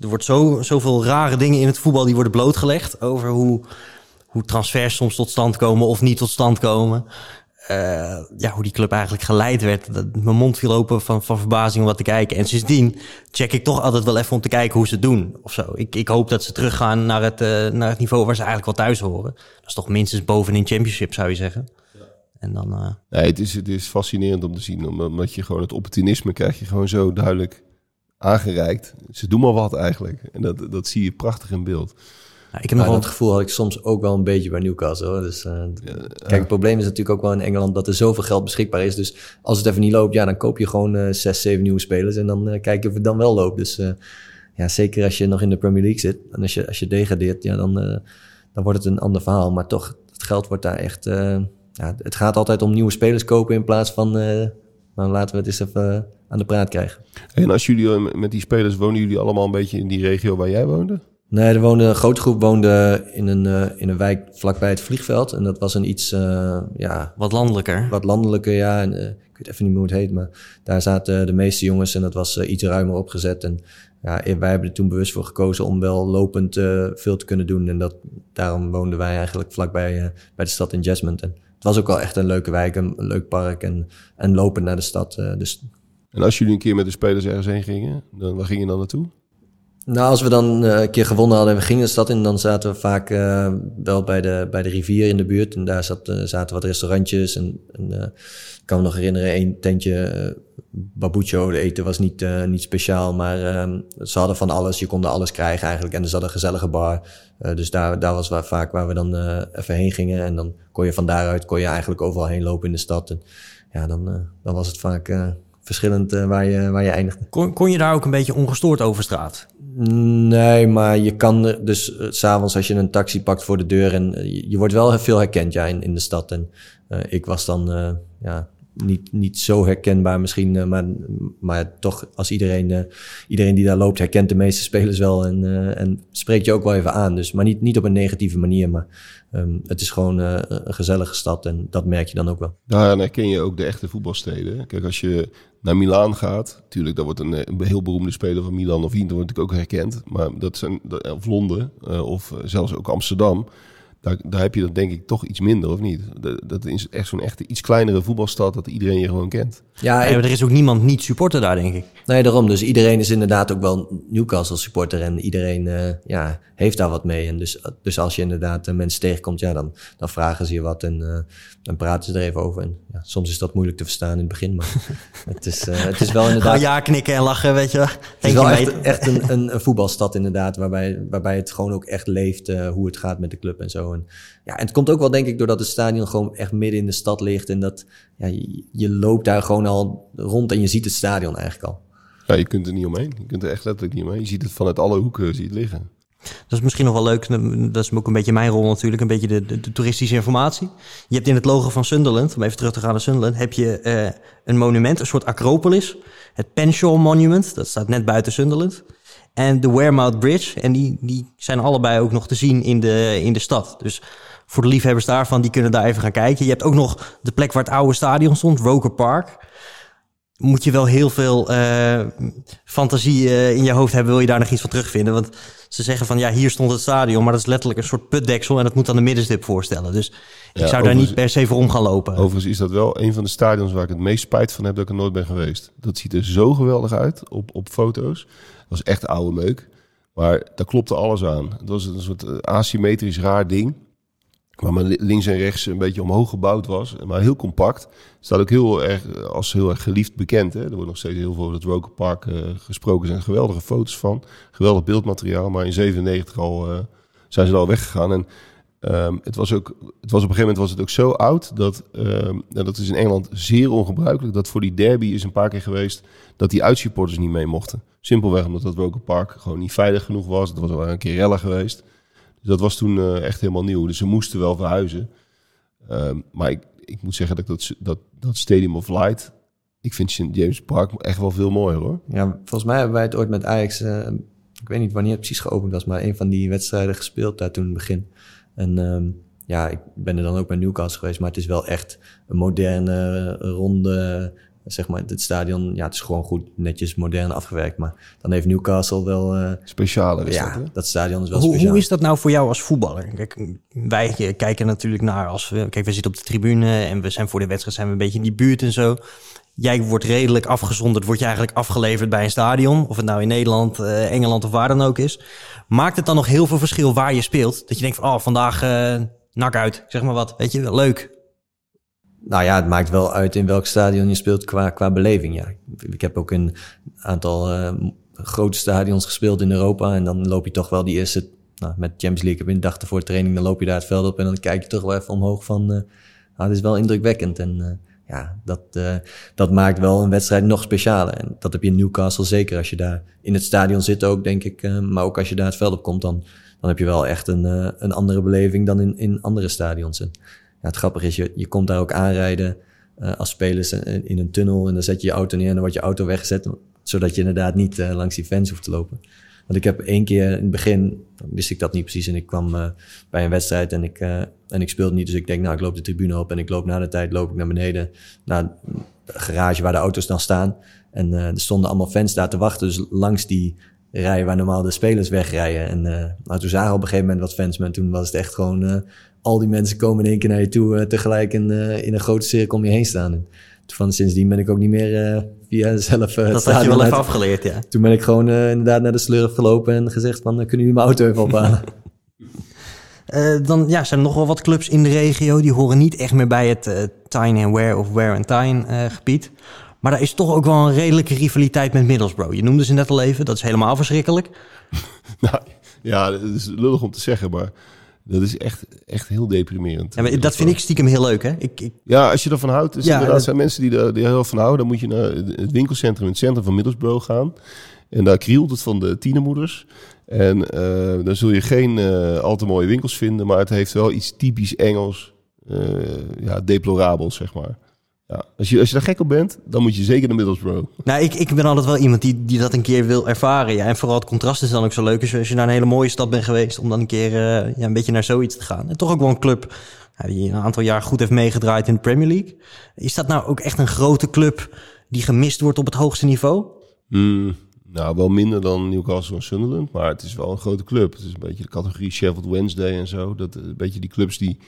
Speaker 1: er wordt zo, zoveel rare dingen in het voetbal die worden blootgelegd. Over hoe, hoe transfers soms tot stand komen of niet tot stand komen. Eh, ja, hoe die club eigenlijk geleid werd. Dat, mijn mond viel open van, van verbazing om wat te kijken. En sindsdien check ik toch altijd wel even om te kijken hoe ze het doen. Of zo. Ik, ik hoop dat ze teruggaan naar het, eh, naar het niveau waar ze eigenlijk wel thuis horen. Dat is toch minstens bovenin championship zou je zeggen. En dan... eh,
Speaker 2: Nee, het is, het is fascinerend om te zien, omdat- je gewoon het opportunisme krijg je gewoon zo duidelijk aangereikt. Ze doen maar wat eigenlijk. En dat, dat zie je prachtig in beeld.
Speaker 1: Nou, ik heb
Speaker 3: Maar
Speaker 1: nog wel...
Speaker 3: dat gevoel had ik soms ook wel een beetje bij Newcastle. Hoor. Dus, eh, kijk, het probleem is natuurlijk ook wel in Engeland dat er zoveel geld beschikbaar is. Dus als het even niet loopt, ja, dan koop je gewoon eh, zes, zeven nieuwe spelers. En dan eh kijk je of het dan wel loopt. Dus eh, ja, zeker als je nog in de Premier League zit. En als je, als je degradeert, ja, dan, eh, dan wordt het een ander verhaal. Maar toch, het geld wordt daar echt... eh, ja, het gaat altijd om nieuwe spelers kopen in plaats van... eh, nou, laten we het eens even aan de praat krijgen.
Speaker 2: En als jullie met die spelers, wonen jullie allemaal een beetje in die regio waar jij woonde?
Speaker 3: Nee, er woonde, een grote groep woonde in een, eh, in een wijk vlakbij het vliegveld. En dat was een iets, eh, ja,
Speaker 1: Wat landelijker.
Speaker 3: wat landelijker, ja. En, eh, ik weet even niet meer hoe het heet, maar daar zaten de meeste jongens en dat was iets ruimer opgezet. En ja, wij hebben er toen bewust voor gekozen om wel lopend eh, veel te kunnen doen. En dat, daarom woonden wij eigenlijk vlakbij uh, bij de stad in Jasmine. En het was ook wel echt een leuke wijk, een, een leuk park en, en lopend naar de stad. Uh, dus
Speaker 2: En als jullie een keer met de spelers ergens heen gingen, dan, waar ging je dan naartoe?
Speaker 3: Nou, als we dan uh, een keer gewonnen hadden en we gingen de stad in, dan zaten we vaak uh, wel bij de, bij de rivier in de buurt. En daar zat, uh, zaten wat restaurantjes. En, ik kan me nog herinneren, één tentje babucho. De eten was niet, niet speciaal, maar ehm, ze hadden van alles. Je kon alles krijgen eigenlijk. En er zat een gezellige bar. dus daar, daar was waar, vaak waar we dan even heen gingen. En dan kon je van daaruit kon je eigenlijk overal heen lopen in de stad. En ja, dan, dan was het vaak verschillend uh, waar, je, waar je eindigde.
Speaker 1: Kon, kon je daar ook een beetje ongestoord over straat?
Speaker 3: Nee, maar je kan dus uh, s'avonds als je een taxi pakt voor de deur en uh, je, je, wordt wel veel herkend ja, in, in de stad. En ik was dan ja, niet, niet zo herkenbaar misschien, maar, maar toch als iedereen, iedereen die daar loopt herkent de meeste spelers wel en, en spreekt je ook wel even aan. Dus, maar niet, niet op een negatieve manier, maar um, het is gewoon een gezellige stad en dat merk je dan ook wel.
Speaker 2: Nou, herken je ook de echte voetbalsteden. Kijk, als je naar Milaan gaat, natuurlijk, dat wordt een, heel beroemde speler van Milan of Inter, wordt natuurlijk ook herkend. Maar dat zijn, of Londen, of zelfs ook Amsterdam, daar, daar heb je dat denk ik toch iets minder, of niet? Dat, dat is echt zo'n echte iets kleinere voetbalstad dat iedereen je gewoon kent.
Speaker 1: Ja, en er is ook niemand niet supporter daar, denk ik.
Speaker 3: Nee, daarom. Dus iedereen is inderdaad ook wel Newcastle supporter en iedereen uh, ja, heeft daar wat mee. En dus, dus als je inderdaad uh, mensen tegenkomt, ja, dan, dan vragen ze je wat en uh, dan praten ze er even over. En ja, soms is dat moeilijk te verstaan in het begin, maar [LAUGHS] het, is, het is wel [LAUGHS] inderdaad...
Speaker 1: Ja, knikken en lachen, weet je wel.
Speaker 3: Het is wel echt, echt een, een, een, voetbalstad inderdaad, waarbij, waarbij het gewoon ook echt leeft hoe het gaat met de club en zo. En, ja, en het komt ook wel denk ik doordat het stadion gewoon echt midden in de stad ligt en dat ja, je, je loopt daar gewoon al rond en je ziet het stadion eigenlijk al.
Speaker 2: Ja, je kunt er niet omheen. Je kunt er echt letterlijk niet omheen. Je ziet het vanuit alle hoeken zie het liggen.
Speaker 1: Dat is misschien nog wel leuk. Dat is ook een beetje mijn rol natuurlijk. Een beetje de, de, de, toeristische informatie. Je hebt in het logo van Sunderland, om even terug te gaan naar Sunderland, heb je uh, een monument, een soort acropolis. Het Penshaw Monument, dat staat net buiten Sunderland. En de Wearmouth Bridge. En die, die zijn allebei ook nog te zien in de, in de stad. Dus voor de liefhebbers daarvan, die kunnen daar even gaan kijken. Je hebt ook nog de plek waar het oude stadion stond, Roker Park moet je wel heel veel uh, fantasie uh, in je hoofd hebben, wil je daar nog iets van terugvinden. Want ze zeggen van ja, hier stond het stadion, maar dat is letterlijk een soort putdeksel en dat moet dan de middenstip voorstellen. Dus ja, ik zou daar niet per se voor om gaan lopen.
Speaker 2: Overigens is dat wel een van de stadions waar ik het meest spijt van heb dat ik er nooit ben geweest. Dat ziet er zo geweldig uit op, op foto's. Dat was echt oude meuk. Maar daar klopte alles aan. Het was een soort asymmetrisch raar ding. Waar men links en rechts een beetje omhoog gebouwd was. Maar heel compact. Staat ook heel erg als heel erg geliefd bekend. Hè? Er wordt nog steeds heel veel over het Roker Park uh, gesproken. Er zijn geweldige foto's van. Geweldig beeldmateriaal. Maar in 97 al zijn ze al weggegaan. En um, het was ook, het was op een gegeven moment was het ook zo oud dat, um, en dat is in Engeland zeer ongebruikelijk, dat voor die derby is een paar keer geweest dat die uitsupporters niet mee mochten. Simpelweg omdat dat Roker Park gewoon niet veilig genoeg was. Het was al een keer rellen geweest. Dus dat was toen uh, echt helemaal nieuw. Dus ze moesten wel verhuizen. Um, maar ik, ik moet zeggen dat dat, dat Stadium of Light, ik vind St. James Park echt wel veel mooier hoor.
Speaker 3: Ja, volgens mij hebben wij het ooit met Ajax, uh, ik weet niet wanneer het precies geopend was, maar een van die wedstrijden gespeeld daar toen in het begin. En um, ja, ik ben er dan ook bij Newcastle geweest, maar het is wel echt een moderne, ronde, zeg maar, het stadion, ja, het is gewoon goed, netjes, modern afgewerkt. Maar dan heeft Newcastle wel... Uh,
Speaker 2: Speciale is
Speaker 3: ja,
Speaker 2: dat, hè?
Speaker 3: dat stadion is wel
Speaker 1: hoe,
Speaker 3: speciaal.
Speaker 1: Hoe is dat nou voor jou als voetballer? Kijk, wij kijken natuurlijk naar als we... Kijk, we zitten op de tribune en we zijn voor de wedstrijd zijn we een beetje in die buurt en zo. Jij wordt redelijk afgezonderd, word je eigenlijk afgeleverd bij een stadion. Of het nou in Nederland, uh, Engeland of waar dan ook is. Maakt het dan nog heel veel verschil waar je speelt? Dat je denkt van, oh, vandaag uh, nak uit, zeg maar wat. Weet je, leuk.
Speaker 3: Nou ja, het maakt wel uit in welk stadion je speelt qua, qua beleving. Ja. Ik heb ook een aantal uh, grote stadions gespeeld in Europa. En dan loop je toch wel die eerste, nou, met Champions League heb je een dag ervoor training, dan loop je daar het veld op en dan kijk je toch wel even omhoog van, nou, het is wel indrukwekkend. En ja, dat, uh, dat maakt wel een wedstrijd nog specialer. En dat heb je in Newcastle zeker als je daar in het stadion zit ook, denk ik. Uh, maar ook als je daar het veld op komt, dan, dan heb je wel echt een, uh, een andere beleving dan in, in andere stadions. En, ja, het grappige is, je, je komt daar ook aanrijden als spelers in, in, een tunnel en dan zet je je auto neer en dan wordt je auto weggezet, zodat je inderdaad niet langs die fans hoeft te lopen. Want ik heb één keer in het begin, wist ik dat niet precies en ik kwam uh, bij een wedstrijd en ik, en ik speelde niet. Dus ik denk, nou ik loop de tribune op en ik loop na de tijd loop ik naar beneden, naar, garage waar de auto's dan staan. En eh, er stonden allemaal fans daar te wachten. Dus langs die rij waar normaal de spelers wegrijden. En eh nou, toen zagen we op een gegeven moment wat fans. Maar toen was het echt gewoon... eh, al die mensen komen in één keer naar je toe. eh, tegelijk in, eh, in een grote cirkel om je heen staan. En van sindsdien ben ik ook niet meer eh, via zelf eh, het
Speaker 1: Dat had je wel even
Speaker 3: uit-
Speaker 1: afgeleerd, ja.
Speaker 3: Toen ben ik gewoon eh, inderdaad naar de slurf gelopen en gezegd van... kunnen jullie mijn auto even ophalen? [LAUGHS]
Speaker 1: Eh, dan ja, zijn er nog wel wat clubs in de regio. Die horen niet echt meer bij het eh Tyne and Wear of Wear and Tyne eh, gebied. Maar daar is toch ook wel een redelijke rivaliteit met Middlesbrough. Je noemde ze net al even, dat is helemaal verschrikkelijk. [LAUGHS]
Speaker 2: Nou, ja, dat is lullig om te zeggen, maar dat is echt, echt heel deprimerend.
Speaker 1: En dat vind ik stiekem heel leuk, hè? Ik, ik,
Speaker 2: Ja, als je ervan houdt. Dus
Speaker 1: Ja,
Speaker 2: inderdaad
Speaker 1: dat-
Speaker 2: zijn mensen die er, die er heel van houden. Dan moet je naar het winkelcentrum in het centrum van Middlesbrough gaan. En daar krielt het van de tienermoeders. En eh, dan zul je geen eh, al te mooie winkels vinden. Maar het heeft wel iets typisch Engels. eh, ja, deplorabels, zeg maar. Ja, als, je, als je daar gek op bent, dan moet je zeker naar Middlesbrough.
Speaker 1: nou, ik, ik ben altijd wel iemand die, die dat een keer wil ervaren. Ja. En vooral het contrast is dan ook zo leuk. Je, als je naar een hele mooie stad bent geweest, om dan een keer eh, ja, een beetje naar zoiets te gaan. En toch ook wel een club ja, die een aantal jaar goed heeft meegedraaid in de Premier League. Is dat nou ook echt een grote club die gemist wordt op het hoogste niveau?
Speaker 2: Hmm, nou, wel minder dan Newcastle en Sunderland. Maar het is wel een grote club. Het is een beetje de categorie Sheffield Wednesday en zo. Dat, een beetje die clubs die,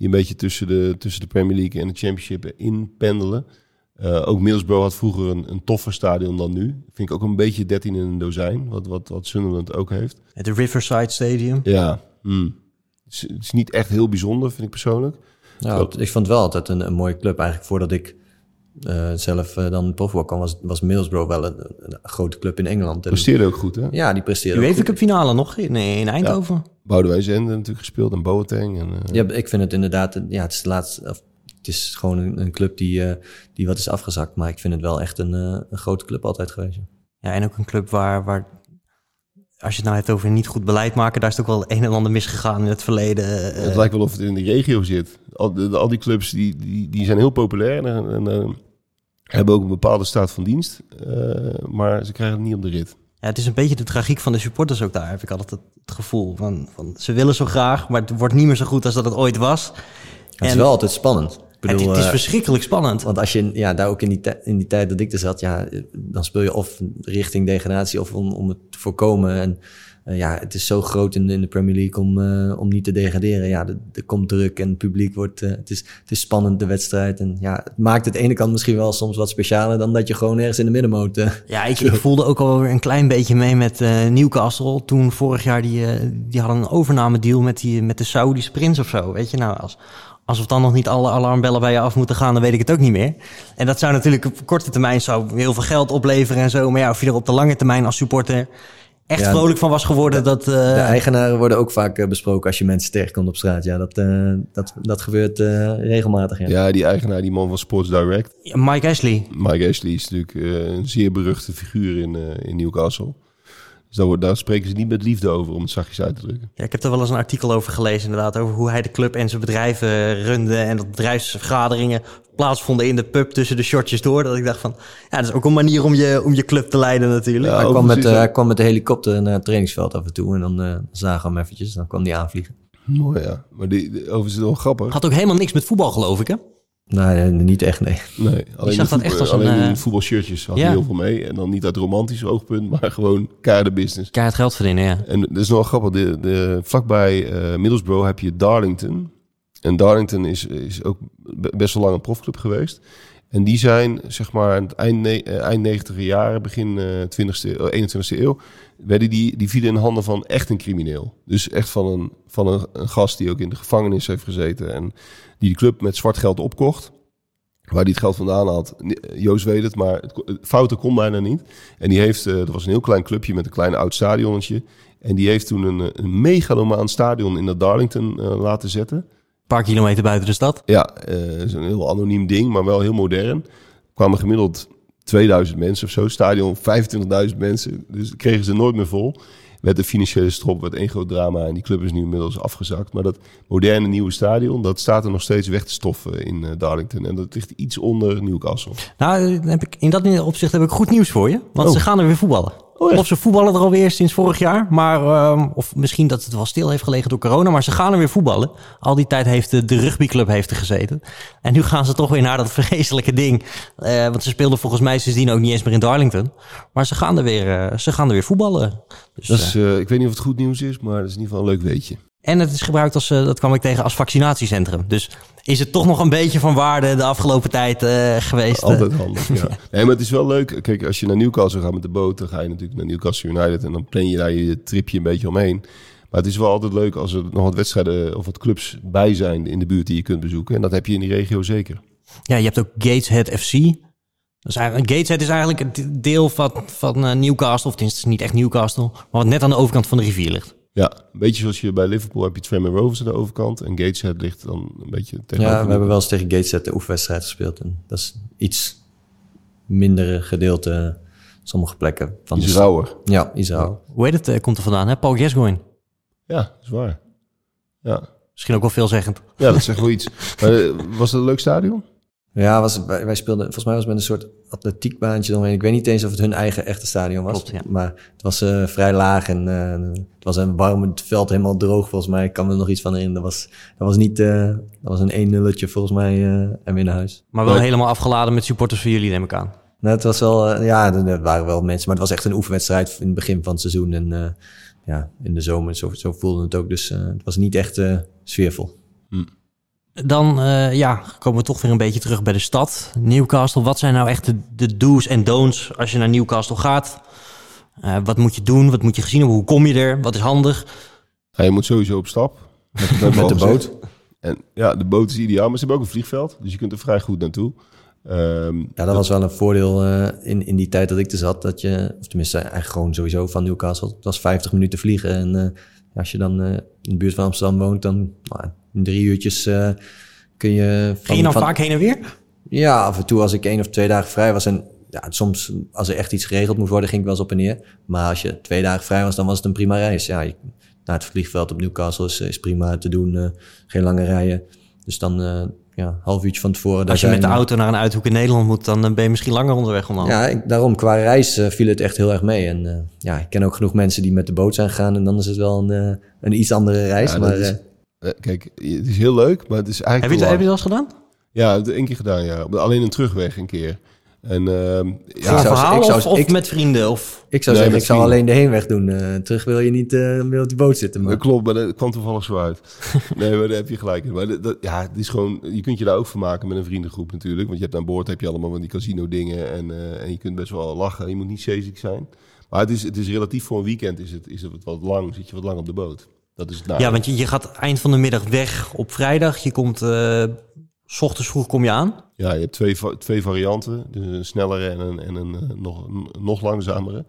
Speaker 2: die een beetje tussen de, tussen de Premier League en de Championship in pendelen. Eh, ook Middlesbrough had vroeger een, een toffer stadion dan nu. Vind ik ook een beetje 13 in een dozijn. Wat, wat, wat Sunderland ook heeft.
Speaker 1: Het Riverside Stadium.
Speaker 2: Ja, hmm. het, is, het is niet echt heel bijzonder, vind ik persoonlijk.
Speaker 3: Nou, ik vond het wel altijd een, een mooie club. Eigenlijk voordat ik eh, zelf eh, dan profvoetbal kwam, was, was Middlesbrough wel een, een grote club in Engeland. En,
Speaker 2: Presteerde ook goed, hè?
Speaker 3: ja, die presteerde ook
Speaker 1: UEFA
Speaker 3: goed.
Speaker 1: Cup finale nog in, in Eindhoven.
Speaker 2: Boudewijn Zende natuurlijk gespeeld en Boateng. En, eh,
Speaker 3: Ja, ik vind het inderdaad, ja, het is de laatste, of, het is gewoon een, een club die, eh, die wat is afgezakt. Maar ik vind het wel echt een, eh, een grote club altijd geweest. ja.
Speaker 1: Ja, en ook een club waar, waar als je het nou hebt over niet goed beleid maken, daar is het ook wel een en ander misgegaan in het verleden. Eh,
Speaker 2: Het lijkt wel of het in de regio zit. Al, de- al die clubs die, die, die zijn heel populair en, en eh, hebben ook een bepaalde staat van dienst. eh, maar ze krijgen het niet op de rit.
Speaker 1: Ja, het is een beetje de tragiek van de supporters ook daar, heb ik altijd het, het gevoel. Van, van, ze willen zo graag, maar het wordt niet meer zo goed als dat het ooit was.
Speaker 3: Het is
Speaker 1: En-
Speaker 3: wel altijd spannend. Ik
Speaker 1: het,
Speaker 3: bedoel,
Speaker 1: het is
Speaker 3: eh,
Speaker 1: verschrikkelijk spannend.
Speaker 3: Want als je ja, daar ook in die, in die tijd dat ik er zat, ja, dan speel je of richting degradatie of om, om het te voorkomen. En eh, ja, het is zo groot in, in de Premier League om, eh, om niet te degraderen. Ja, er, komt druk en het publiek wordt, eh, het, is, het is spannend, de wedstrijd. En ja, het maakt het ene kant misschien wel soms wat specialer dan dat je gewoon ergens in de middenmoot...
Speaker 1: Ja, ik, ik voelde ook alweer een klein beetje mee met Newcastle. Toen vorig jaar, die, die hadden een overnamedeal met, die, met de Saudische prins of zo. Weet je nou, als, alsof dan nog niet alle alarmbellen bij je af moeten gaan, dan weet ik het ook niet meer. En dat zou natuurlijk op korte termijn zou heel veel geld opleveren en zo. Maar ja, of je er op de lange termijn als supporter echt
Speaker 3: Ja,
Speaker 1: vrolijk van was geworden, dat... eh,
Speaker 3: de eigenaren worden ook vaak eh, besproken als je mensen tegenkomt op straat. Ja, dat, eh, dat, dat gebeurt eh, regelmatig. Ja.
Speaker 2: Ja, die eigenaar, die man van Sports Direct.
Speaker 1: Mike Ashley.
Speaker 2: Mike Ashley is natuurlijk eh, een zeer beruchte figuur in, eh, in Newcastle. Dus daar, spreken ze niet met liefde over, om het zachtjes uit te drukken.
Speaker 1: Ja, ik heb er wel eens een artikel over gelezen, inderdaad, over hoe hij de club en zijn bedrijven runde en dat bedrijfsvergaderingen plaatsvonden in de pub tussen de shortjes door. Dat ik dacht van, ja, dat is ook een manier om je, om je club te leiden natuurlijk.
Speaker 2: Ja,
Speaker 3: hij, kwam met, eh, hij kwam met de helikopter naar het trainingsveld af en toe. En dan eh, zagen we hem eventjes. Dan kwam hij aanvliegen.
Speaker 2: Mooi, ja. Maar die, die- overigens wel grappig.
Speaker 1: Had ook helemaal niks met voetbal, geloof ik, hè?
Speaker 3: Nee, niet echt, nee.
Speaker 2: Nee, alleen,
Speaker 1: zag dat echt
Speaker 2: voetbal-
Speaker 1: als een,
Speaker 2: alleen
Speaker 1: eh,
Speaker 2: in voetbalshirtjes had
Speaker 1: ja.
Speaker 2: hij heel veel mee. En dan niet uit romantisch oogpunt, [LAUGHS] maar gewoon keiharde business.
Speaker 1: Keihard geld verdienen, ja.
Speaker 2: En dat is nog wel grappig. De, de, vlakbij eh, Middlesbrough heb je Darlington. En Darlington is, is ook be- best wel lang een profclub geweest. En die zijn, zeg maar, aan het eind, eh, eind 90 jaren, begin eh 20e, eh, 21e eeuw, werden die, die vielen in handen van echt een crimineel. Dus echt van een, van een, een gast die ook in de gevangenis heeft gezeten en die de club met zwart geld opkocht. Waar hij het geld vandaan had, Joost weet het, maar het, fouten kon bijna niet. En die heeft, eh, dat was een heel klein clubje met een klein oud stadionnetje. En die heeft toen een, eh, een megalomaan stadion in dat Darlington eh, laten zetten.
Speaker 1: Een paar kilometer buiten de stad.
Speaker 2: Ja, eh is een heel anoniem ding, maar wel heel modern. Er kwamen gemiddeld 2000 mensen of zo. Stadion 25.000 mensen. Dus kregen ze nooit meer vol. Werd een financiële strop, werd één groot drama. En die club is nu inmiddels afgezakt. Maar dat moderne nieuwe stadion, dat staat er nog steeds weg te stoffen in eh, Darlington. En dat ligt iets onder Newcastle.
Speaker 1: Nou, dan heb ik, in dat opzicht heb ik goed nieuws voor je. Want
Speaker 2: Oh.
Speaker 1: ze gaan er weer voetballen.
Speaker 2: Oh.
Speaker 1: Of ze voetballen er alweer sinds vorig jaar. Maar, ehm, of misschien dat het wel stil heeft gelegen door corona. Maar ze gaan er weer voetballen. Al die tijd heeft de, de rugbyclub heeft er gezeten. En nu gaan ze toch weer naar dat [LAUGHS] vreselijke ding. Eh, want ze speelden volgens mij sindsdien ook niet eens meer in Darlington. Maar ze gaan er weer, eh, ze gaan er weer voetballen. Dus,
Speaker 2: Dat is,
Speaker 1: eh,
Speaker 2: ik weet niet of het goed nieuws is, maar dat is in ieder geval een leuk weetje.
Speaker 1: En het is gebruikt als, eh, dat kwam ik tegen, als vaccinatiecentrum. Dus is het toch nog een beetje van waarde de afgelopen tijd eh, geweest? eh?
Speaker 2: Altijd handig, ja. [LAUGHS] Nee, maar het is wel leuk. Kijk, als je naar Newcastle gaat met de boot, dan ga je natuurlijk naar Newcastle United en dan plan je daar je tripje een beetje omheen. Maar het is wel altijd leuk als er nog wat wedstrijden of wat clubs bij zijn in de buurt die je kunt bezoeken. En dat heb je in die regio zeker.
Speaker 1: Ja, je hebt ook Gateshead FC. Dat is eigenlijk, Gateshead is eigenlijk het deel van, van Newcastle. Of het is niet echt Newcastle. Maar wat net aan de overkant van de rivier ligt.
Speaker 2: Ja, een beetje zoals je bij Liverpool heb je Tranmere Rovers aan de overkant. En Gateshead ligt dan een beetje
Speaker 3: Ja,
Speaker 2: tegenover.
Speaker 3: we hebben wel eens tegen Gateshead de oefenwedstrijd gespeeld. En dat is iets mindere gedeelte sommige plekken. Van
Speaker 2: Iets rauwer.
Speaker 3: Ja, iets rauwer.
Speaker 1: Hoe heet het? eh, komt er vandaan, hè? Paul Gascoigne.
Speaker 2: Ja, dat is waar. Ja,
Speaker 1: Misschien ook wel veelzeggend.
Speaker 2: ja dat zegt wel iets. [LAUGHS] Maar, eh, was het een leuk stadion?
Speaker 3: Ja, was, wij, wij speelden, volgens mij was het met een soort atletiekbaantje omheen. Ik weet niet eens of het hun eigen echte stadion was.
Speaker 1: Klopt, ja.
Speaker 3: Maar het was eh, vrij laag en eh, het was een warm het veld, helemaal droog volgens mij. Ik kan me er nog iets van herinneren. Dat was, dat was niet, eh, dat was een 1-nulletje volgens mij eh, en weer naar huis.
Speaker 1: Maar wel
Speaker 2: Leuk.
Speaker 1: helemaal afgeladen met supporters van jullie, neem ik aan.
Speaker 3: Nou, het was wel, ja, er waren wel mensen, maar het was echt een oefenwedstrijd in het begin van het seizoen. En eh, ja, in de zomer, zo, zo voelde het ook. Dus eh, het was niet echt sfeervol.
Speaker 1: Dan eh, ja, komen we toch weer een beetje terug bij de stad. Newcastle, wat zijn nou echt de, de do's en don'ts als je naar Newcastle gaat? Eh, wat moet je doen? Wat moet je gezien hebben? Hoe kom je er? Wat is handig?
Speaker 2: Ja, je moet sowieso op stap. Met, [LAUGHS] met,
Speaker 3: Met de boot.
Speaker 2: En ja, de boot is ideaal, maar ze hebben ook een vliegveld. Dus je kunt er vrij goed naartoe. Ehm,
Speaker 3: Ja, dat was wel een voordeel eh, in, in die tijd dat ik er zat. Dat je, of tenminste eigenlijk gewoon sowieso van Newcastle. Het was 50 minuten vliegen. En eh, als je dan eh, in de buurt van Amsterdam woont, dan nou, in drie uurtjes eh, kun je... Van,
Speaker 1: Ging je dan
Speaker 3: van-
Speaker 1: vaak heen en weer?
Speaker 3: Ja, af en toe als ik één of twee dagen vrij was. En ja, soms als er echt iets geregeld moest worden, ging ik wel eens op en neer. Maar als je twee dagen vrij was, dan was het een prima reis. Ja, je- naar het vliegveld op Newcastle is, is prima te doen. eh, geen lange rijen. Dus dan ja, half uurtje van tevoren.
Speaker 1: Als je met de auto naar een uithoek in Nederland moet, dan eh, ben je misschien langer onderweg om dan.
Speaker 3: Ja, ik, daarom, qua reis eh, viel het echt heel erg mee. En eh, ja, ik ken ook genoeg mensen die met de boot zijn gegaan. En dan is het wel een, eh, een iets andere reis.
Speaker 2: Ja, dat
Speaker 3: maar
Speaker 2: is- kijk, het is heel leuk, maar het is
Speaker 1: Heb
Speaker 2: eigenlijk
Speaker 1: je, het, heb je wel eens gedaan?
Speaker 2: Ja, heb één keer gedaan, ja. Alleen een terugweg een keer. En ehm,
Speaker 1: Ja,
Speaker 2: ja,
Speaker 3: zou-
Speaker 1: verhaal
Speaker 3: ik zou-
Speaker 1: of, of
Speaker 3: ik-
Speaker 1: met vrienden? Of...
Speaker 3: ik zou
Speaker 2: Nee,
Speaker 3: zeggen, ik zou alleen de heenweg doen. Eh, terug wil je niet eh, meer op die boot zitten. Maar...
Speaker 2: dat klopt, maar dat kwam toevallig zo uit. [LAUGHS] nee, maar daar heb je gelijk in. Maar dat, dat- ja, het is gewoon, je kunt je daar ook van maken met een vriendengroep natuurlijk. Want je hebt aan boord heb je allemaal van die casino dingen. En, eh, en je kunt best wel lachen. Je moet niet zeeziek zijn. Maar het is, het is relatief voor een weekend is het, is het wat lang. Zit je wat lang op de boot. Dat is het nadeel.
Speaker 1: Ja, want je, je gaat eind van de middag weg op vrijdag. Je komt, eh, s ochtends vroeg kom je aan.
Speaker 2: Ja, je hebt twee, twee varianten. Dus een snellere en een, en een eh, nog, nog langzamere.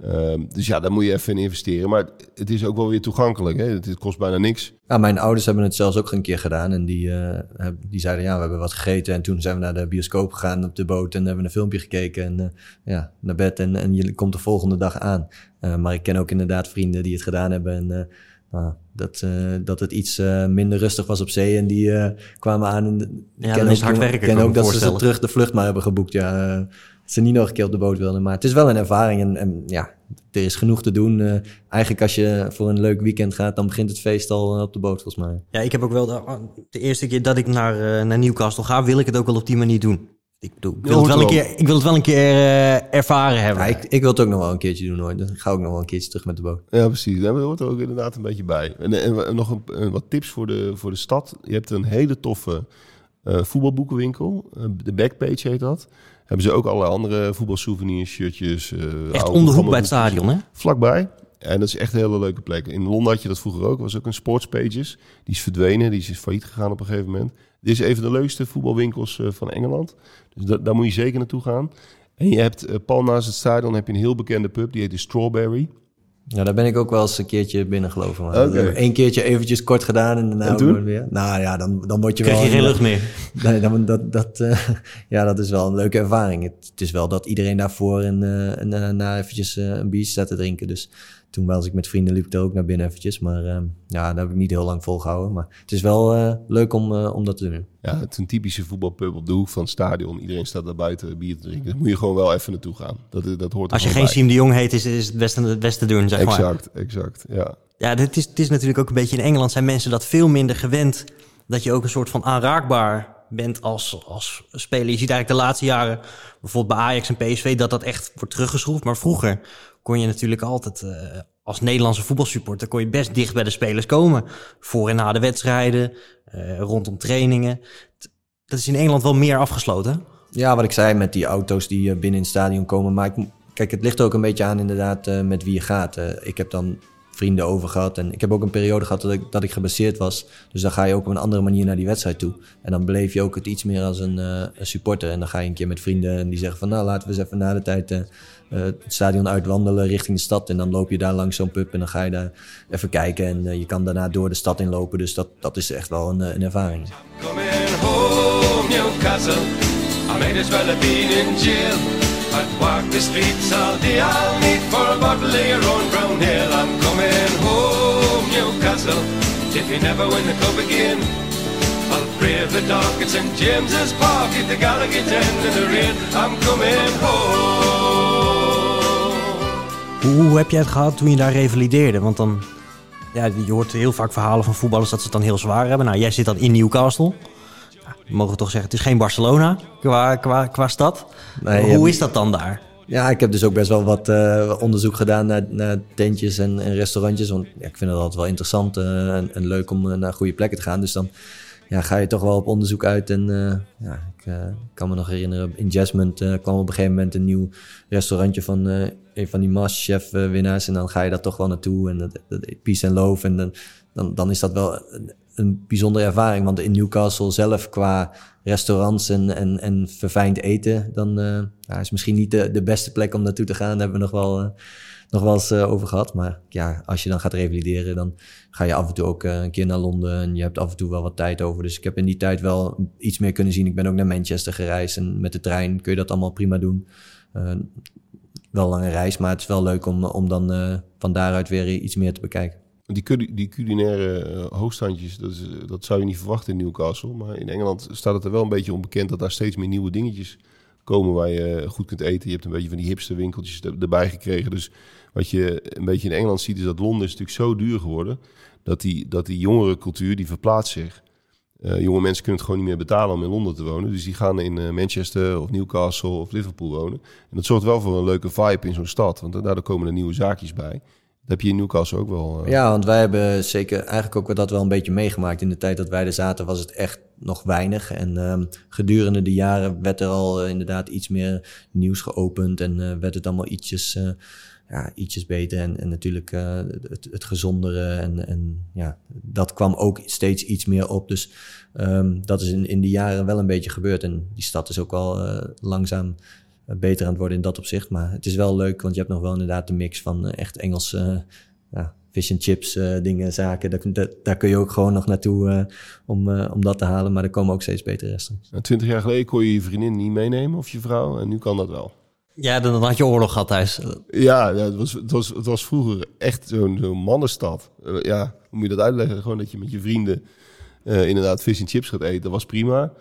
Speaker 2: Ehm, dus ja, daar moet je even in investeren. Maar het is ook wel weer toegankelijk. Hè? Het, kost bijna niks.
Speaker 3: Ja, mijn ouders hebben het zelfs ook een keer gedaan. En die, eh, die zeiden, ja, we hebben wat gegeten. En toen zijn we naar de bioscoop gegaan op de boot. En hebben een filmpje gekeken. En eh, ja, naar bed. En, en je komt de volgende dag aan. Eh, maar ik ken ook inderdaad vrienden die het gedaan hebben. En eh, nou, dat, eh, dat het iets eh, minder rustig was op zee. En die eh, kwamen aan. En ik
Speaker 1: dan is hard werken,
Speaker 3: ken ook dat ze terug de vlucht maar hebben geboekt. Ja, dat ze niet nog een keer op de boot wilden. Maar het is wel een ervaring. En, en ja, er is genoeg te doen. Eigenlijk als je voor een leuk weekend gaat, dan begint het feest al op de boot volgens mij.
Speaker 1: Ja, ik heb ook wel de, de eerste keer dat ik naar, naar Newcastle ga, wil ik het ook wel op die manier doen. Ik bedoel, ik wil, het, wel een keer, ik wil het wel een keer eh, ervaren hebben.
Speaker 3: Ja, ik, ik wil het ook nog wel een keertje doen hoor. Dan ga ik ook nog wel een keertje terug met de boot.
Speaker 2: Ja, precies. Daar hoort er ook inderdaad een beetje bij. En, en, en nog een, een- wat tips voor de, voor de stad. Je hebt een hele toffe eh, voetbalboekenwinkel. Eh, de Backpage heet dat. Hebben ze ook allerlei andere voetbalsouvenirs, shirtjes. eh,
Speaker 1: Echt
Speaker 2: oude
Speaker 1: om de hoek bij het stadion, hè?
Speaker 2: Vlakbij. En dat is echt een hele leuke plek. In Londen had je dat vroeger ook. Er was ook een Sportspages. Die is verdwenen. Die is failliet gegaan op een gegeven moment. Dit is een van de leukste voetbalwinkels eh, van Engeland. Dus da- daar moet je zeker naartoe gaan. En je hebt eh, pal naast het stadion heb je een heel bekende pub. Die heet de Strawberry.
Speaker 3: Ja, daar ben ik ook wel eens een keertje binnen geloven. Maar
Speaker 2: Oké.
Speaker 3: we hebben één keertje eventjes kort gedaan en daarna
Speaker 2: En toen?
Speaker 3: weer. Nou ja, dan, dan word je
Speaker 1: Krijg
Speaker 3: wel...
Speaker 1: je geen lucht meer.
Speaker 3: Nee, dan, dat, dat, eh, [LAUGHS] ja, dat is wel een leuke ervaring. Het, het is wel dat iedereen daarvoor en, eh en daarna eventjes eh, een biertje staat te drinken. Dus toen was ik met vrienden, liep ik er ook naar binnen eventjes. Maar ehm, ja, daar heb ik niet heel lang volgehouden. Maar het is wel eh, leuk om, eh, om dat te doen.
Speaker 2: Ja, het is een typische voetbalpub op de hoek van het stadion. Iedereen staat daar buiten bier te drinken. Daar moet je gewoon wel even naartoe gaan. Dat, dat hoort
Speaker 6: Als je geen Siem de Jong heet, is, is het beste, het beste doen, zeg
Speaker 2: bij.
Speaker 6: maar.
Speaker 2: Exact, exact. Ja.
Speaker 6: Ja, dit is, het is natuurlijk ook een beetje in Engeland zijn mensen dat veel minder gewend. Dat je ook een soort van aanraakbaar bent als, als speler. Je ziet eigenlijk de laatste jaren, bijvoorbeeld bij Ajax en PSV, dat dat echt wordt teruggeschroefd. Maar vroeger kon je natuurlijk altijd, eh, als Nederlandse voetbalsupporter, kon je best dicht bij de spelers komen. Voor en na de wedstrijden, eh, rondom trainingen. Dat is in Engeland wel meer afgesloten.
Speaker 3: Ja, wat ik zei met die auto's die eh, binnen in het stadion komen. Maar ik, kijk, het ligt ook een beetje aan inderdaad met wie je gaat. Ik heb dan vrienden over gehad. En ik heb ook een periode gehad dat ik, dat ik gebaseerd was. Dus dan ga je ook op een andere manier naar die wedstrijd toe. En dan beleef je ook het iets meer als een, eh, een supporter. En dan ga je een keer met vrienden en die zeggen van... nou, laten we eens even na de tijd eh, eh, het stadion uitwandelen richting de stad. En dan loop je daar langs zo'n pub en dan ga je daar even kijken. En je kan daarna door de stad inlopen. Dus dat, dat is echt wel een, een ervaring.
Speaker 7: Coming home, Newcastle. I have been in jail. I'd walk the streets all day. I'll meet for a bottle of your own brown ale. I'm coming home, Newcastle. If you never win the club again, I'll brave the dark at St. James's Park. If the Gallagher end in the rain, I'm coming home.
Speaker 6: Hoe, hoe heb jij het gehad toen je daar revalideerde? Want dan, ja, je hoort heel vaak verhalen van voetballers dat ze het dan heel zwaar hebben. Nou, jij zit dan in Newcastle. We mogen toch zeggen, het is geen Barcelona qua, qua, qua stad.
Speaker 3: Nee,
Speaker 6: hoe is dat dan daar?
Speaker 3: Ja, ik heb dus ook best wel wat eh, onderzoek gedaan naar, naar tentjes en, en restaurantjes. Want ja, ik vind het altijd wel interessant eh, en, en leuk om eh, naar goede plekken te gaan. Dus dan ja, ga je toch wel op onderzoek uit. En ja, ik kan me nog herinneren, in Jasmine kwam op een gegeven moment een nieuw restaurantje van een van die Masterchef eh, winnaars. En dan ga je daar toch wel naartoe. En dat, dat, Peace and Love. En dan, dan, dan is dat wel een, bijzondere ervaring. Want in Newcastle zelf qua restaurants en, en, en verfijnd eten, dan eh, ja, is misschien niet de, de beste plek om naartoe te gaan. Daar hebben we nog wel, eh, nog wel eens eh, over gehad. Maar ja, als je dan gaat revalideren, dan ga je af en toe ook een keer naar Londen. En je hebt af en toe wel wat tijd over. Dus ik heb in die tijd wel iets meer kunnen zien. Ik ben ook naar Manchester gereisd. En met de trein kun je dat allemaal prima doen. Wel een lange reis, maar het is wel leuk om, om dan van daaruit weer iets meer te bekijken.
Speaker 2: Die, die culinaire eh, hoogstandjes, dat, is, eh, dat zou je niet verwachten in Newcastle. Maar in Engeland staat het er wel een beetje onbekend dat daar steeds meer nieuwe dingetjes komen waar je goed kunt eten. Je hebt een beetje van die hipste winkeltjes er- erbij gekregen. Dus wat je een beetje in Engeland ziet is dat Londen is natuurlijk zo duur geworden. Dat die, dat die jongere cultuur, die verplaatst zich. Eh, jonge mensen kunnen het gewoon niet meer betalen om in Londen te wonen. Dus die gaan in eh, Manchester of Newcastle of Liverpool wonen. En dat zorgt wel voor een leuke vibe in zo'n stad. Want daardoor komen er nieuwe zaakjes bij. Dat heb je in Newcastle ook wel. eh.
Speaker 3: Ja, want wij hebben zeker eigenlijk ook dat wel een beetje meegemaakt. In de tijd dat wij er zaten was het echt nog weinig. En ehm, gedurende de jaren werd er al eh, inderdaad iets meer nieuws geopend. En eh, werd het allemaal ietsjes, ja, ietsjes beter. En, en natuurlijk het, het gezondere. En, en ja, dat kwam ook steeds iets meer op. Dus ehm, dat is in, in die jaren wel een beetje gebeurd. En die stad is ook wel langzaam beter aan het worden in dat opzicht. Maar het is wel leuk, want je hebt nog wel inderdaad de mix van eh, echt Engelse eh, ja, fish and chips eh, dingen, zaken. Daar, daar, daar kun je ook gewoon nog naartoe eh, om, eh, om dat te halen. Maar er komen ook steeds betere restaurants.
Speaker 2: Nou, Twintig jaar geleden kon je je vriendin niet meenemen of je vrouw. En nu kan dat wel.
Speaker 6: Ja, dan, had je oorlog gehad thuis.
Speaker 2: Ja, ja het, was, het, was, het was vroeger echt zo'n zo'n mannenstad. Eh, ja, hoe moet je dat uitleggen? Gewoon dat je met je vrienden eh, inderdaad vis en chips gaat eten. Dat was prima.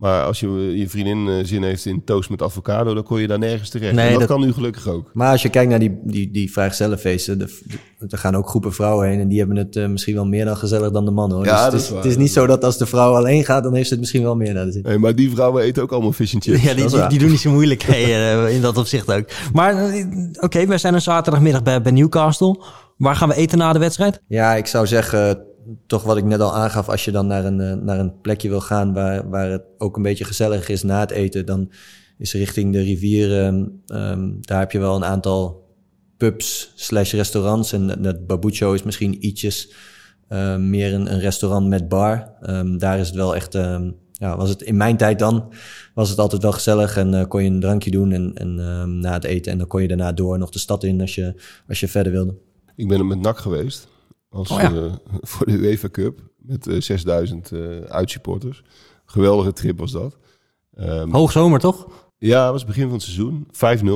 Speaker 2: Maar als je, je vriendin eh, zin heeft in toast met avocado, dan kon je daar nergens terecht.
Speaker 6: Nee,
Speaker 2: en dat,
Speaker 6: dat-
Speaker 2: kan nu gelukkig ook.
Speaker 3: Maar als je kijkt naar die, die, die vrijgezellenfeesten, er gaan ook groepen vrouwen heen. En die hebben het eh, misschien wel meer dan gezellig dan de mannen. Hoor.
Speaker 2: Ja,
Speaker 3: dus
Speaker 2: dat
Speaker 3: het
Speaker 2: is waar,
Speaker 3: het is niet zo dat als de vrouw alleen gaat, dan heeft ze het misschien wel meer naar de zin.
Speaker 2: Hey, maar die vrouwen eten ook allemaal chips. [LAUGHS]
Speaker 6: Ja, die, die, doen niet zo moeilijk hey, [LAUGHS] eh, in dat opzicht ook. Maar oké, wij zijn een zaterdagmiddag bij, bij Newcastle. Waar gaan we eten na de wedstrijd?
Speaker 3: Ja, ik zou zeggen, toch wat ik net al aangaf, als je dan naar een, eh, naar een plekje wil gaan waar, waar het ook een beetje gezellig is na het eten, dan is richting de rivier, ehm, ehm, daar heb je wel een aantal pubs slash restaurants. En dat Babucho is misschien ietsjes eh, meer een, een restaurant met bar. Ehm, daar is het wel echt, ja, was het in mijn tijd dan, was het altijd wel gezellig en eh, kon je een drankje doen en, en na het eten. En dan kon je daarna door nog de stad in als je, als je verder wilde.
Speaker 2: Ik ben er met NAC geweest. Als,
Speaker 6: Oh ja.
Speaker 2: eh, [LAUGHS] voor de UEFA Cup. Met eh, 6000 eh uitsupporters. Geweldige trip was dat. Ehm,
Speaker 6: Hoogzomer, toch?
Speaker 2: ja, het was het begin van het seizoen.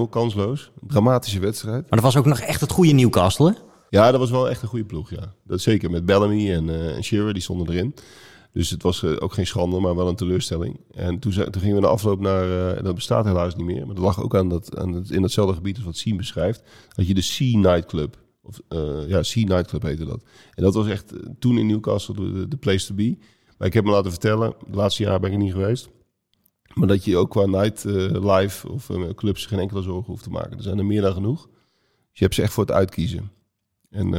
Speaker 2: 5-0, kansloos. Dramatische wedstrijd.
Speaker 6: Maar dat was ook nog echt het goede Newcastle, hè?
Speaker 2: Ja, dat was wel echt een goede ploeg, ja. Dat zeker, met Bellamy en, eh en Shearer, die stonden erin. Dus het was eh, ook geen schande, maar wel een teleurstelling. En toen, gingen we de afloop naar, eh, dat bestaat helaas niet meer, maar dat lag ook aan dat, aan het, in datzelfde gebied als wat Sien beschrijft, had je de Sea Nightclub. Of, eh, ja, Sea Nightclub heette dat. En dat was echt eh, toen in Newcastle de, de place to be. Maar ik heb me laten vertellen, de laatste jaren ben ik er niet geweest. Maar dat je ook qua night eh, of clubs geen enkele zorgen hoeft te maken. Er zijn er meer dan genoeg. Dus je hebt ze echt voor het uitkiezen. En,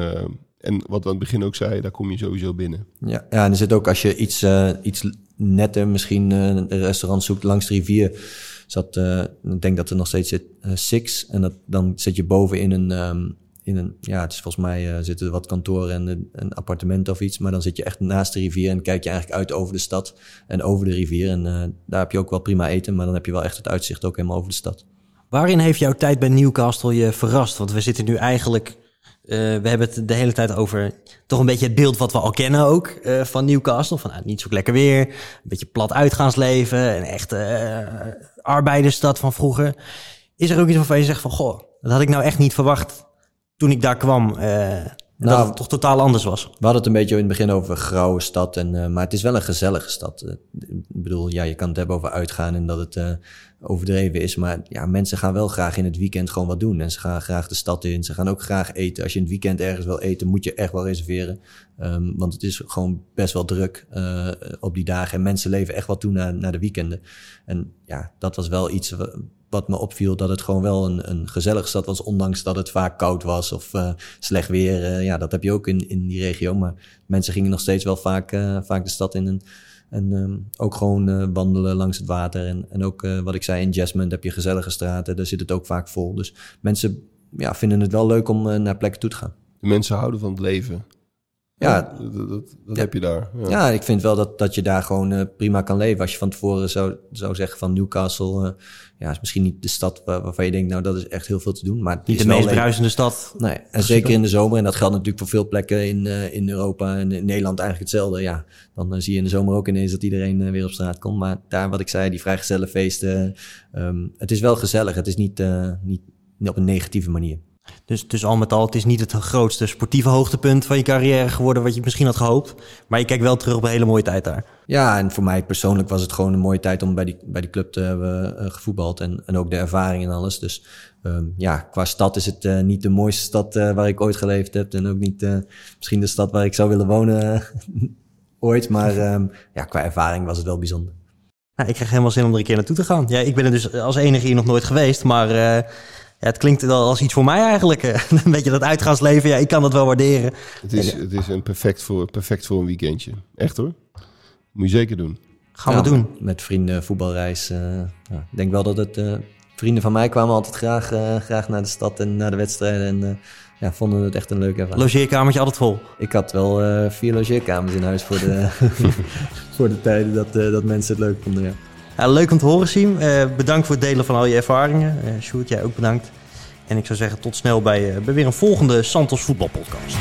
Speaker 2: en wat aan het begin ook zei, daar kom je sowieso binnen.
Speaker 3: Ja, ja, en er zit ook als je iets, eh, iets netter, misschien een restaurant zoekt langs de rivier. Zat, eh, ik denk dat er nog steeds zit Six. En dat, dan zit je boven in een, ehm, in een ja, het is volgens mij eh, zitten wat kantoren en een, appartement of iets. Maar dan zit je echt naast de rivier en kijk je eigenlijk uit over de stad en over de rivier. En eh, daar heb je ook wel prima eten, maar dan heb je wel echt het uitzicht ook helemaal over de stad.
Speaker 1: Waarin heeft jouw tijd bij Newcastle je verrast? Want we zitten nu eigenlijk... eh, we hebben het de hele tijd over toch een beetje het beeld wat we al kennen ook van Newcastle. Van nou, niet zo lekker weer, een beetje plat uitgaansleven, een echte arbeidersstad van vroeger. Is er ook iets waarvan je zegt van, goh, dat had ik nou echt niet verwacht toen ik daar kwam. eh, dat
Speaker 3: Nou,
Speaker 1: het toch totaal anders was.
Speaker 3: We hadden het een beetje in het begin over een grauwe stad. En, eh, maar het is wel een gezellige stad. Eh, ik bedoel, ja, je kan het hebben over uitgaan en dat het overdreven is. Maar ja, mensen gaan wel graag in het weekend gewoon wat doen. En ze gaan graag de stad in. Ze gaan ook graag eten. Als je in het weekend ergens wil eten, moet je echt wel reserveren. Ehm, want het is gewoon best wel druk op die dagen. En mensen leven echt wel toe naar, naar de weekenden. En ja, dat was wel iets wat me opviel. Dat het gewoon wel een, een gezellige stad was. Ondanks dat het vaak koud was of eh, slecht weer. Eh, ja, dat heb je ook in, in die regio. Maar mensen gingen nog steeds wel vaak, eh, vaak de stad in. En, ehm, ook gewoon wandelen langs het water. En, en ook wat ik zei, in Jasmine heb je gezellige straten. Daar zit het ook vaak vol. Dus mensen ja, vinden het wel leuk om naar plekken toe te gaan.
Speaker 2: De mensen houden van het leven.
Speaker 3: Ja,
Speaker 2: dat, dat, dat
Speaker 3: Ja.
Speaker 2: heb je daar. Ja.
Speaker 3: Ja, ik vind wel dat, dat je daar gewoon eh, prima kan leven. Als je van tevoren zou, zou zeggen van Newcastle, eh, ja, is misschien niet de stad waar- waarvan je denkt, nou, dat is echt heel veel te doen. Maar
Speaker 1: Niet de meest bruisende stad.
Speaker 3: Nee, en zeker in de zomer. En dat geldt natuurlijk voor veel plekken in, eh, in Europa en in Nederland eigenlijk hetzelfde. Ja, dan zie je in de zomer ook ineens dat iedereen weer op straat komt. Maar daar, wat ik zei, die vrijgezellenfeesten. ehm het is wel gezellig. Het is niet, eh, niet, niet op een negatieve manier.
Speaker 1: Dus, dus al met al, het is niet het grootste sportieve hoogtepunt van je carrière geworden wat je misschien had gehoopt. Maar je kijkt wel terug op een hele mooie tijd daar.
Speaker 3: Ja, en voor mij persoonlijk was het gewoon een mooie tijd om bij die, bij die club te hebben eh, gevoetbald. En, en ook de ervaring en alles. Dus ehm, ja, qua stad is het eh, niet de mooiste stad eh, waar ik ooit geleefd heb. En ook niet misschien de stad waar ik zou willen wonen [LAUGHS] ooit. Maar ehm, ja, qua ervaring was het wel bijzonder.
Speaker 1: Nou, ik krijg helemaal zin om er een keer naartoe te gaan. Ja, ik ben er dus als enige hier nog nooit geweest, maar ja, het klinkt wel als iets voor mij eigenlijk. [LAUGHS] een beetje dat uitgaansleven, ja, ik kan dat wel waarderen.
Speaker 2: Het is, het is een perfect voor, perfect voor een weekendje. Echt hoor. Moet je zeker doen.
Speaker 1: Gaan
Speaker 3: Ja,
Speaker 1: we doen.
Speaker 3: Met vrienden, voetbalreis. eh, ja. Ik denk wel dat het... eh, vrienden van mij kwamen altijd graag, eh, graag naar de stad en naar de wedstrijden. En eh, ja, vonden het echt een leuke ervaring.
Speaker 1: Logeerkamertje altijd vol.
Speaker 3: Ik had wel eh, vier logeerkamers in huis voor de, [LAUGHS] voor de tijden dat, eh, dat mensen het leuk vonden. Ja.
Speaker 1: Ja, leuk om te horen, Siem. Eh, bedankt voor het delen van al je ervaringen. Eh Sjoerd, jij ook bedankt. En ik zou zeggen tot snel bij, eh, bij weer een volgende Santos voetbalpodcast.